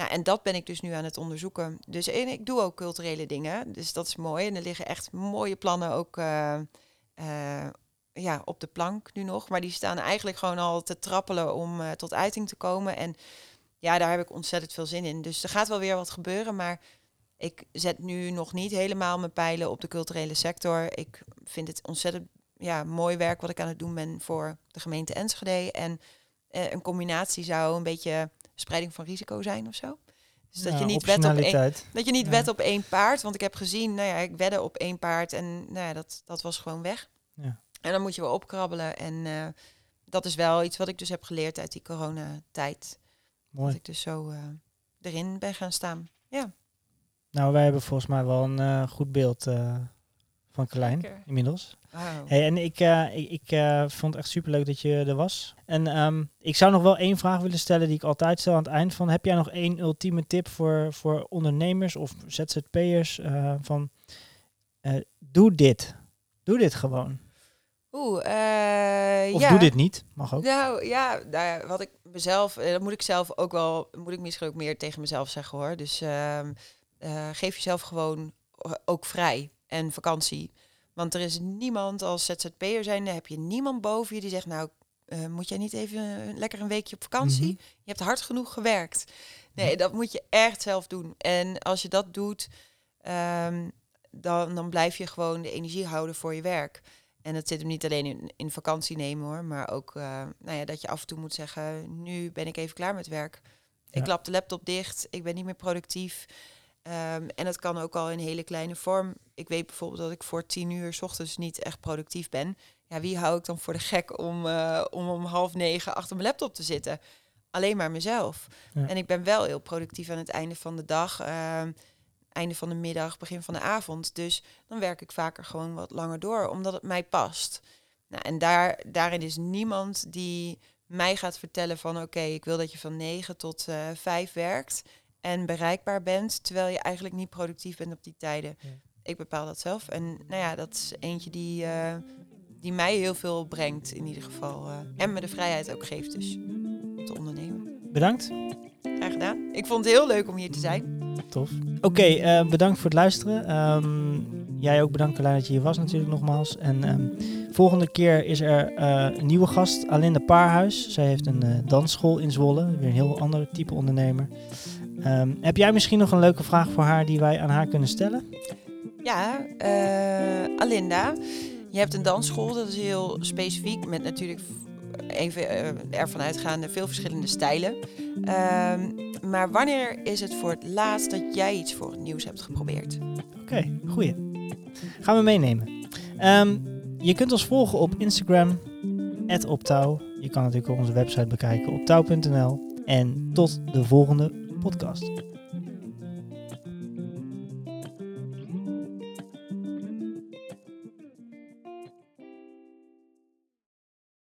Nou, en dat ben ik dus nu aan het onderzoeken. Dus en ik doe ook culturele dingen. Dus dat is mooi. En er liggen echt mooie plannen ook uh, uh, ja, op de plank nu nog. Maar die staan eigenlijk gewoon al te trappelen om uh, tot uiting te komen. En ja, daar heb ik ontzettend veel zin in. Dus er gaat wel weer wat gebeuren. Maar ik zet nu nog niet helemaal mijn pijlen op de culturele sector. Ik vind het ontzettend ja, mooi werk wat ik aan het doen ben voor de gemeente Enschede. En een combinatie zou een beetje spreiding van risico zijn of zo. Dus dat, ja, je niet wet op één, dat je niet ja. wet op één paard. Want ik heb gezien, nou ja, ik wedde op één paard en nou ja, dat, dat was gewoon weg. Ja. En dan moet je wel opkrabbelen. En uh, dat is wel iets wat ik dus heb geleerd uit die coronatijd. Mooi. Dat ik dus zo uh, erin ben gaan staan. Ja. Nou, wij hebben volgens mij wel een uh, goed beeld van Carlijn inmiddels. Wow. Hey, en ik, uh, ik, ik uh, vond het echt superleuk dat je er was. En um, ik zou nog wel één vraag willen stellen die ik altijd stel aan het eind van. Heb jij nog één ultieme tip voor, voor ondernemers of ZZP'ers? Uh, van eh, doe dit. Doe dit gewoon. Oeh, eh, Of ja. doe dit niet. Mag ook. Nou ja, nou wat ik mezelf, eh, dat moet ik zelf ook wel, moet ik misschien ook meer tegen mezelf zeggen hoor. Dus ehm, eh, geef jezelf gewoon eh, ook vrij en vakantie. Want er is niemand als ZZP'er zijnde, heb je niemand boven je die zegt, nou, eh, moet jij niet even lekker een weekje op vakantie? Mhm. Je hebt hard genoeg gewerkt. Nee, dat moet je echt zelf doen. En als je dat doet, ehm, dan, dan blijf je gewoon de energie houden voor je werk. En dat zit hem niet alleen in, in vakantie nemen hoor, maar ook eh, nou ja, dat je af en toe moet zeggen, nu ben ik even klaar met werk. Ja. Ik klap de laptop dicht, ik ben niet meer productief. Ehm, en dat kan ook al in hele kleine vorm. Ik weet bijvoorbeeld dat ik voor tien uur 's ochtends niet echt productief ben. Ja, wie hou ik dan voor de gek om, eh, om om half negen achter mijn laptop te zitten? Alleen maar mezelf. Ja. En ik ben wel heel productief aan het einde van de dag, ehm, einde van de middag, begin van de avond. Dus dan werk ik vaker gewoon wat langer door, omdat het mij past. Nou, en daar, daarin is niemand die mij gaat vertellen van oké, ik wil dat je van 9 tot eh 5 werkt en bereikbaar bent, terwijl je eigenlijk niet productief bent op die tijden. Ja. Ik bepaal dat zelf. En nou ja, dat is eentje die, eh, die mij heel veel brengt in ieder geval. eh, en me de vrijheid ook geeft dus om te ondernemen. Bedankt. Graag gedaan. Ik vond het heel leuk om hier te zijn. Tof. Oké, eh, bedankt voor het luisteren. Ehm, jij ook bedankt, Carlijn, dat je hier was natuurlijk nogmaals. En ehm, volgende keer is er een nieuwe gast, Alinda Paarhuis. Zij heeft een dansschool in Zwolle. Weer een heel ander type ondernemer. Ehm, heb jij misschien nog een leuke vraag voor haar die wij aan haar kunnen stellen? Ja, eh, Alinda, je hebt een dansschool, dat is heel specifiek, met natuurlijk even eh, ervan uitgaande veel verschillende stijlen. Ehm, maar wanneer is het voor het laatst dat jij iets voor het nieuws hebt geprobeerd? Oké, goeie. Gaan we meenemen. Ehm, je kunt ons volgen op Instagram, optouw. Je kan natuurlijk ook onze website bekijken op touw.nl. En tot de volgende podcast.